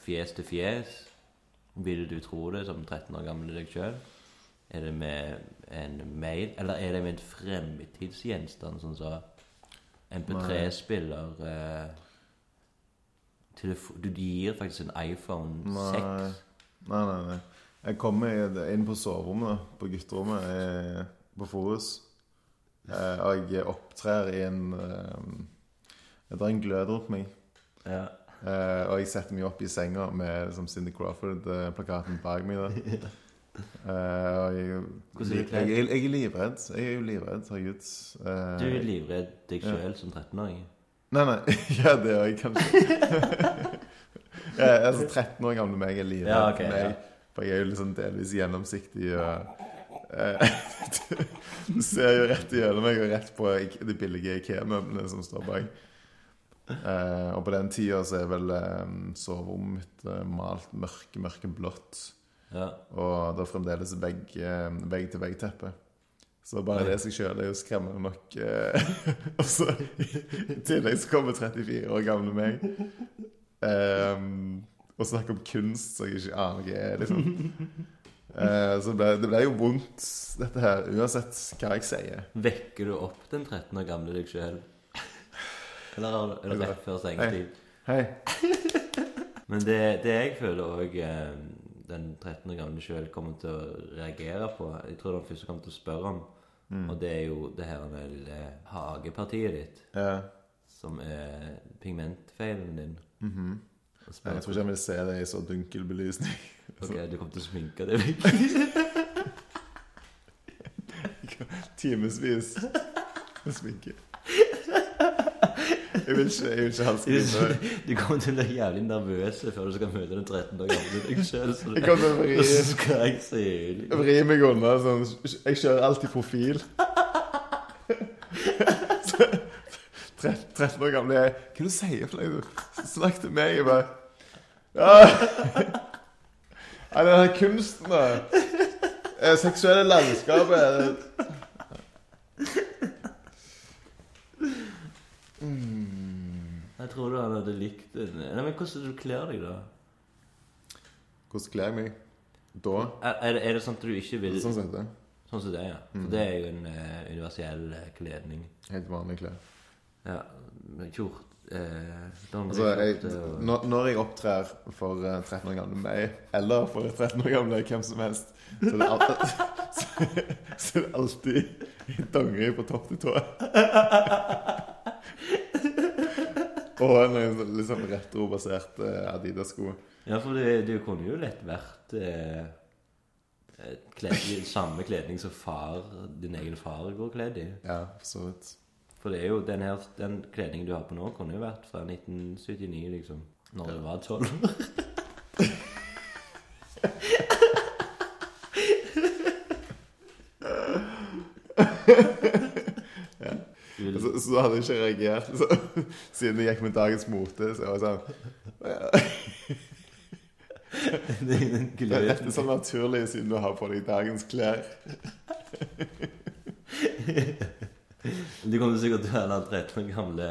fjes til fjes? Vil du tro det som 13 år gammel deg sjøl? Er det med en mail, eller er det med en fremtidsgjenstand, sånn som MP3-spiller eh, Du gir faktisk en iPhone 6. Nei. Nei, nei, nei. Jeg kommer inn på soverommet, på gutterommet på Forus. Eh, og jeg opptrer i en Jeg Det er en glød rundt meg. Ja. Eh, og jeg setter meg opp i senga med som Cindy Crawford-plakaten bak meg. da Eh, og jeg, er jeg, jeg, jeg er livredd. Jeg er jo livredd, herregud. Eh, Du er livredd deg sjøl som 13-åring? Nei, nei. Ja, det jeg kanskje. ja, altså 13 år gamle meg er livredd Ja, okay, meg. For jeg er jo liksom delvis gjennomsiktig og eh, Du ser jo rett gjennom meg og rett på de billige IKEA-møblene som står bak. Eh, og på den tida så er vel eh, soverommet mitt eh, malt mørke, mørkeblått. Ja. Og det er fremdeles vegg, eh, vegg-til-vegg-teppe. Så bare det seg sjøl er jo skremmende nok. Eh, og så i tillegg så kommer 34 år gamle meg um, og snakker om kunst som jeg ikke aner hva er. liksom. Eh, så det ble, det ble jo vondt, dette her, uansett hva jeg sier. Vekker du opp den 13 år gamle deg sjøl? Eller er det rett før sengetid? Hei. Men det, det jeg føler òg den 13 år gamle sjøl kommer til å reagere på Jeg tror det først kommer til å spørre om, Mm. og det er jo det her med lille hagepartiet ditt, Ja. som er pigmentfeilen din. mhm. Og Jeg tror ikke jeg vil se det i så dunkel belysning. ok, du kommer til å sminke deg vekk. Timevis med sminke. Jeg vil ikke, jeg vil ikke skrive. Du kommer til å bli jævlig nervøs før du skal møte den 13 år gamle deg sjøl. Så, Jeg kommer til å vri, jeg vri meg unna. Sånn, jeg kjører alltid profil. 13 år gammel jeg Hva er det du sier for noe? Snakk til meg. Jeg bare Ja, Nei, den her kunsten, da. Eh, Seksuelle landskapet Jeg tror du han hadde likt det. Nei, men Hvordan du kler deg, da? Hvordan kler jeg meg? Da? Er, er, det, er det sånn at du ikke vil Sånn som dette. Sånn som det, ja. For det er jo en uh, universell eh, kledning. Helt vanlige klær. Ja, kjort Altså, jeg, når, når jeg opptrer for eh, 13 år gamle meg, eller for 13 år gamle hvem som helst, så er det, alltid, så, så er det alltid i dongeri på topp til tå. Og en litt sånn retrobasert eh, Adidas-sko. Ja, for det, det kunne jo lett vært eh, kledd, kled, samme kledning som far, din egen far går kledd i. Ja, for så vidt. For det er jo den, her, den kledningen du har på nå, kunne jo vært fra 1979, liksom. Når du var tolv. Vil- Så, så hadde jeg ikke reagert så, siden jeg gikk med dagens mote. Så jeg var sånn det er den Det er gløden. naturlig siden du har på deg dagens klær. Du kommer sikkert til å være den 13 år gamle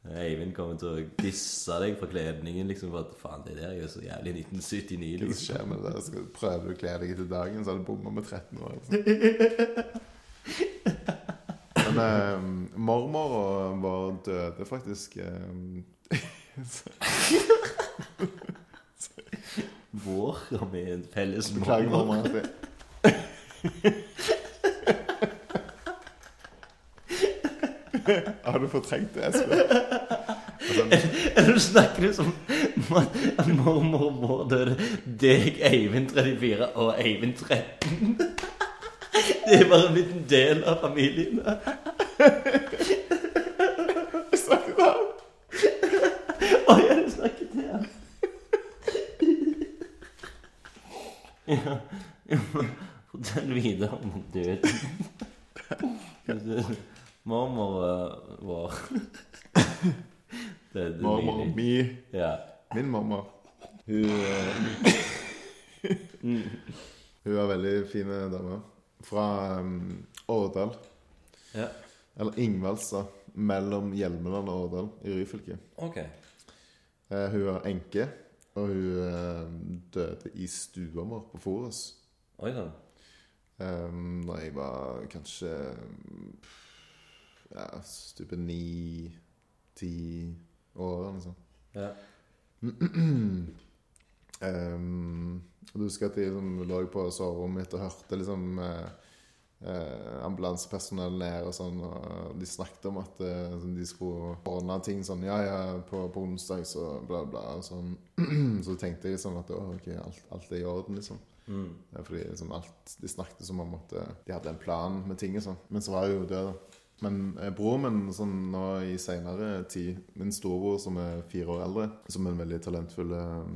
Eivind kommer til å disse deg for kledningen, liksom. For at faen, det der er jo så jævlig 1979, Hva liksom. skjer med det? Skal prøve du å kle deg etter dagen, så har du bomma med 13 år. Altså. Men eh, mormor vår døde faktisk eh, Vår har vi en felles Beklager, mormor. Har du fortrengt det, Espen? Altså, Eller snakker du som mormor vår døde deg, Eivind 34 og Eivind 13? Det er bare en liten del av familien. snakket om? Å ja, du snakket til ham. Ja, fortell videre om døden. Mormor eh, vår døde Mormor nylig. mi. Ja. Min mormor. Hun eh, Mm. Hun var veldig fin dame. Fra um, Årdal. Ja. Eller Ingvaldsa. Mellom Hjelmeland og Årdal i Ryfylke. Ok. Eh, hun var enke, og hun eh, døde i stua vår på Forus. Oi sann. Um, da jeg var kanskje ja, type ni-ti år sånt. Ja. Um, og du husker at de liksom, lå på soverommet mitt og hørte liksom eh, eh, ambulansepersonell ned og sånn, og de snakket om at eh, sånn, de skulle ordne ting sånn Ja, ja, på, på onsdag, så bla, bla, og sånn. så tenkte jeg liksom at å, ok, alt, alt er i orden, liksom. Mm. Fordi liksom alt, De snakket som om at eh, de hadde en plan med ting og sånn. Men så var jeg jo død, da. Men eh, broren min sånn nå i seinere tid, min storebror som er fire år eldre, som er en veldig talentfull eh,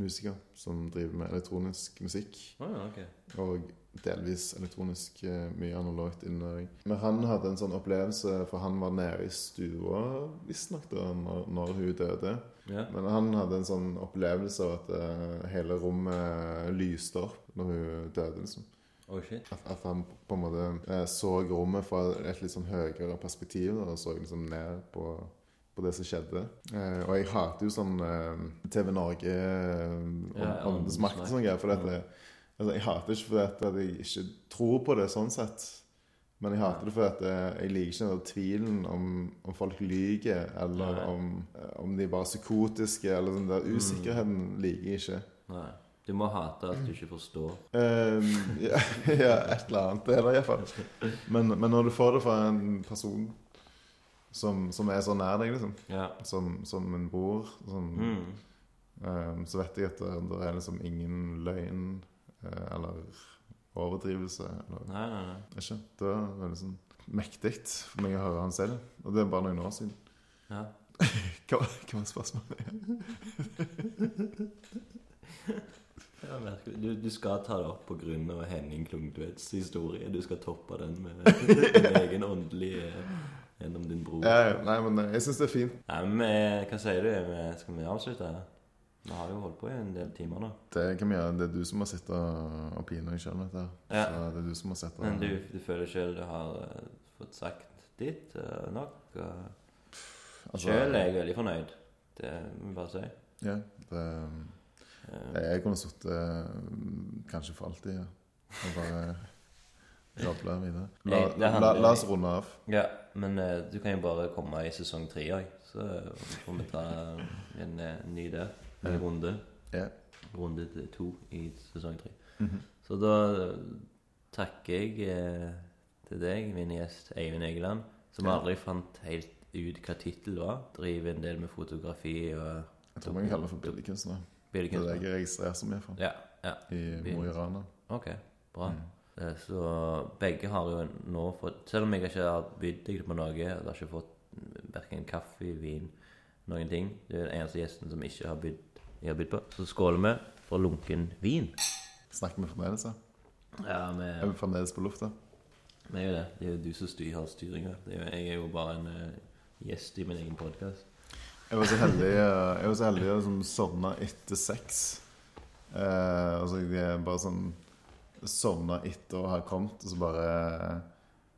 musiker som driver med elektronisk musikk, Oh, ja, ok. og delvis elektronisk eh, mye analogt innøring. Men han hadde en sånn opplevelse, for han var nede i stua visstnok når, når hun døde. Yeah. Men han hadde en sånn opplevelse av at eh, hele rommet lyste opp når hun døde. liksom. Shit. At, at han på en måte eh, så rommet fra et litt sånn høyere perspektiv da, og så liksom ned på, på det som skjedde. Eh, og jeg hater jo sånn eh, TV Norge eh, Ja, om åndesmakt og sånne greier. For dette, altså, jeg hater ikke fordi at, jeg ikke tror på det sånn sett. Men jeg hater det fordi at eh, jeg liker ikke den tvilen om, om folk lyver, eller om, om de er bare psykotiske, eller den der usikkerheten liker jeg ikke. Nei. Du må hate at du ikke forstår. Um, ja, ja, et eller annet. Det er det iallfall. Men, men når du får det fra en person som, som er så nær deg, liksom, Ja. som, som en bror, som, Mm. um, så vet jeg at det, det er liksom ingen løgn eh, eller overdrivelse. Eller, Nei, nei, nei. ikke? Det er veldig sånn mektig for meg å høre han selv. Og det er bare noen år siden. Ja. Hva, hva var spørsmålet? Du, du skal ta det opp på grunn av Henning Klungtvedts historie. Du skal toppe den med din egen åndelige gjennom din bror. Ja, nei, men eh, jeg syns det er fint. Nei, men eh, hva sier du? Eh, Skal vi avslutte? Vi har jo holdt på i en del timer nå. Det kan vi gjøre. Det er du som har sittet og pina deg sjøl, dette. Ja. Så det er du som har sett Men du, du føler sjøl du har fått sagt ditt nok? og Altså, Sjøl er jeg veldig fornøyd. Det må jeg bare si. Ja, det, Eh, jeg, jeg kunne sittet kanskje for alltid, ja. Og bare Jobbe videre. La, la, la oss runde av. Ja, men eh, du kan jo bare komme i sesong tre òg, så får vi ta en eh, ny der. En runde. Ja. Runde to i sesong tre. Mhm. Så da eh, takker jeg eh, til deg, min gjest Eivind Egeland, som aldri fant helt ut hva tittel var. Driver en del med fotografi og Jeg tror man kan kalle det for billedkunstner. Det er det jeg registrerer mye for. Ja, ja. I Mo i Rana. Ok, bra. Mm. Eh, Så begge har jo nå fått Selv om jeg ikke har bydd deg på noe, jeg har ikke fått verken kaffe, vin, noen ting Du er den eneste gjesten som ikke har bydd jeg har bydd på. Så skåler vi for lunken vin. Snakker vi fremdeles? da? Ja, vi, Er vi fremdeles på lufta? vi er jo det. Det er jo du som styr, har styringa. Jeg er jo bare en uh, gjest i min egen podkast. Jeg var så heldig eh, Jeg var så heldig å liksom sovne etter sex. Eh, altså jeg bare sånn Sovna etter å ha kommet, og så bare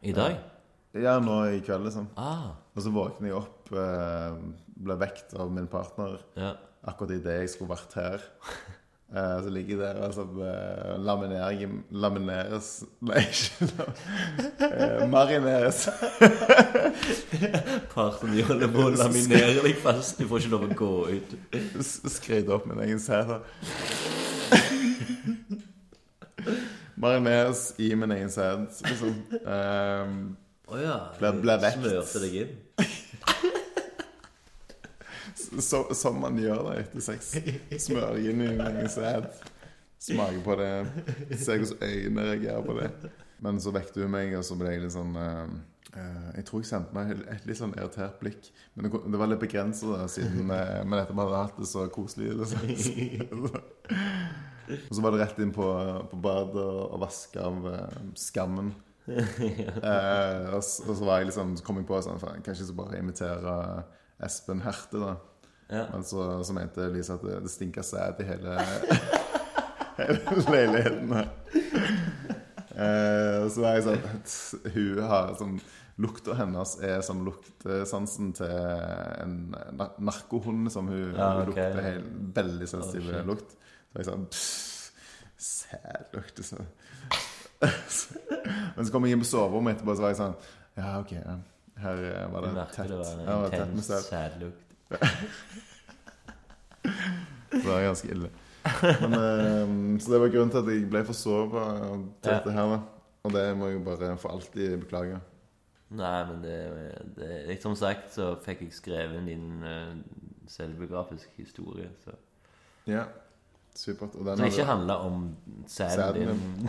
I dag? Ja, nå i kveld, liksom. Ah, Og så våkner jeg opp, eh, ble vekt av min partner ja. akkurat idet jeg skulle vært her. Eh, så ligger der og så uh, laminerer, lamineres Nei, ikke eh, Marineres. Parten gjør det på å laminere deg fast. Du får ikke lov å gå ut. Skryte opp min egen sæd. Marineres i min egen sæd, liksom. Um, oh ja. Ble vekt. Smørte deg inn. så, som man gjør det etter sex. Smører inn i egen sæd. Smaker på det. Ser hvordan øynene reagerer på det. Men så vekket hun meg, og så ble jeg litt sånn eh, Jeg tror jeg sendte meg et- litt sånn irritert blikk. Men det, det var litt begrenset, da, siden uh, Men etter vi hadde hatt det så koselig. Liksom. og så var det rett inn på, på badet og, og vaske av uh, skammen. uh, og, og så var jeg liksom Så kom jeg på sånn Kanskje jeg skal bare invitere Espen Herte, da. Ja. Men så, så mente Lise at det, det stinker sæd i hele, hele leiligheten. Eh, så var jeg sånn at Hun har sånn Lukta hennes er som luktesansen til en narkohund som hun, Ja, hun lukter helt, veldig sensitiv Oh, lukt. Så jeg sånn Sæd lukter sånn. Men så kom jeg inn på soverommet etterpå, så var jeg sånn Ja, OK. ja. Her eh, var det tett. det var en intens sæd. sædlukt. Det var ganske ille. Men, eh, så det var grunnen til at jeg ble forsova til dette her. da Og det må jeg jo bare for alltid beklage. Nei, men det, det liksom Som sagt så fikk jeg skrevet din uh, selvbiografiske historie. Så. Ja, supert. Og den Som ikke handler om Sæden din.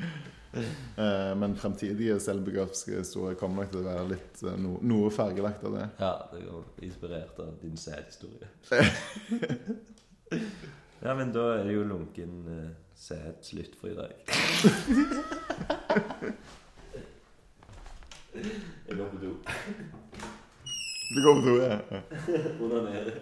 Eh, men fremtidige selvbiografiske historier kommer nok til å være litt eh, no, noe fargelagt av det. Ja, det er inspirert av din sædhistorie. ja, men da er det jo lunken uh, sæd slutt for i dag. Jeg går på do. Det går på to, ja. Onanerer.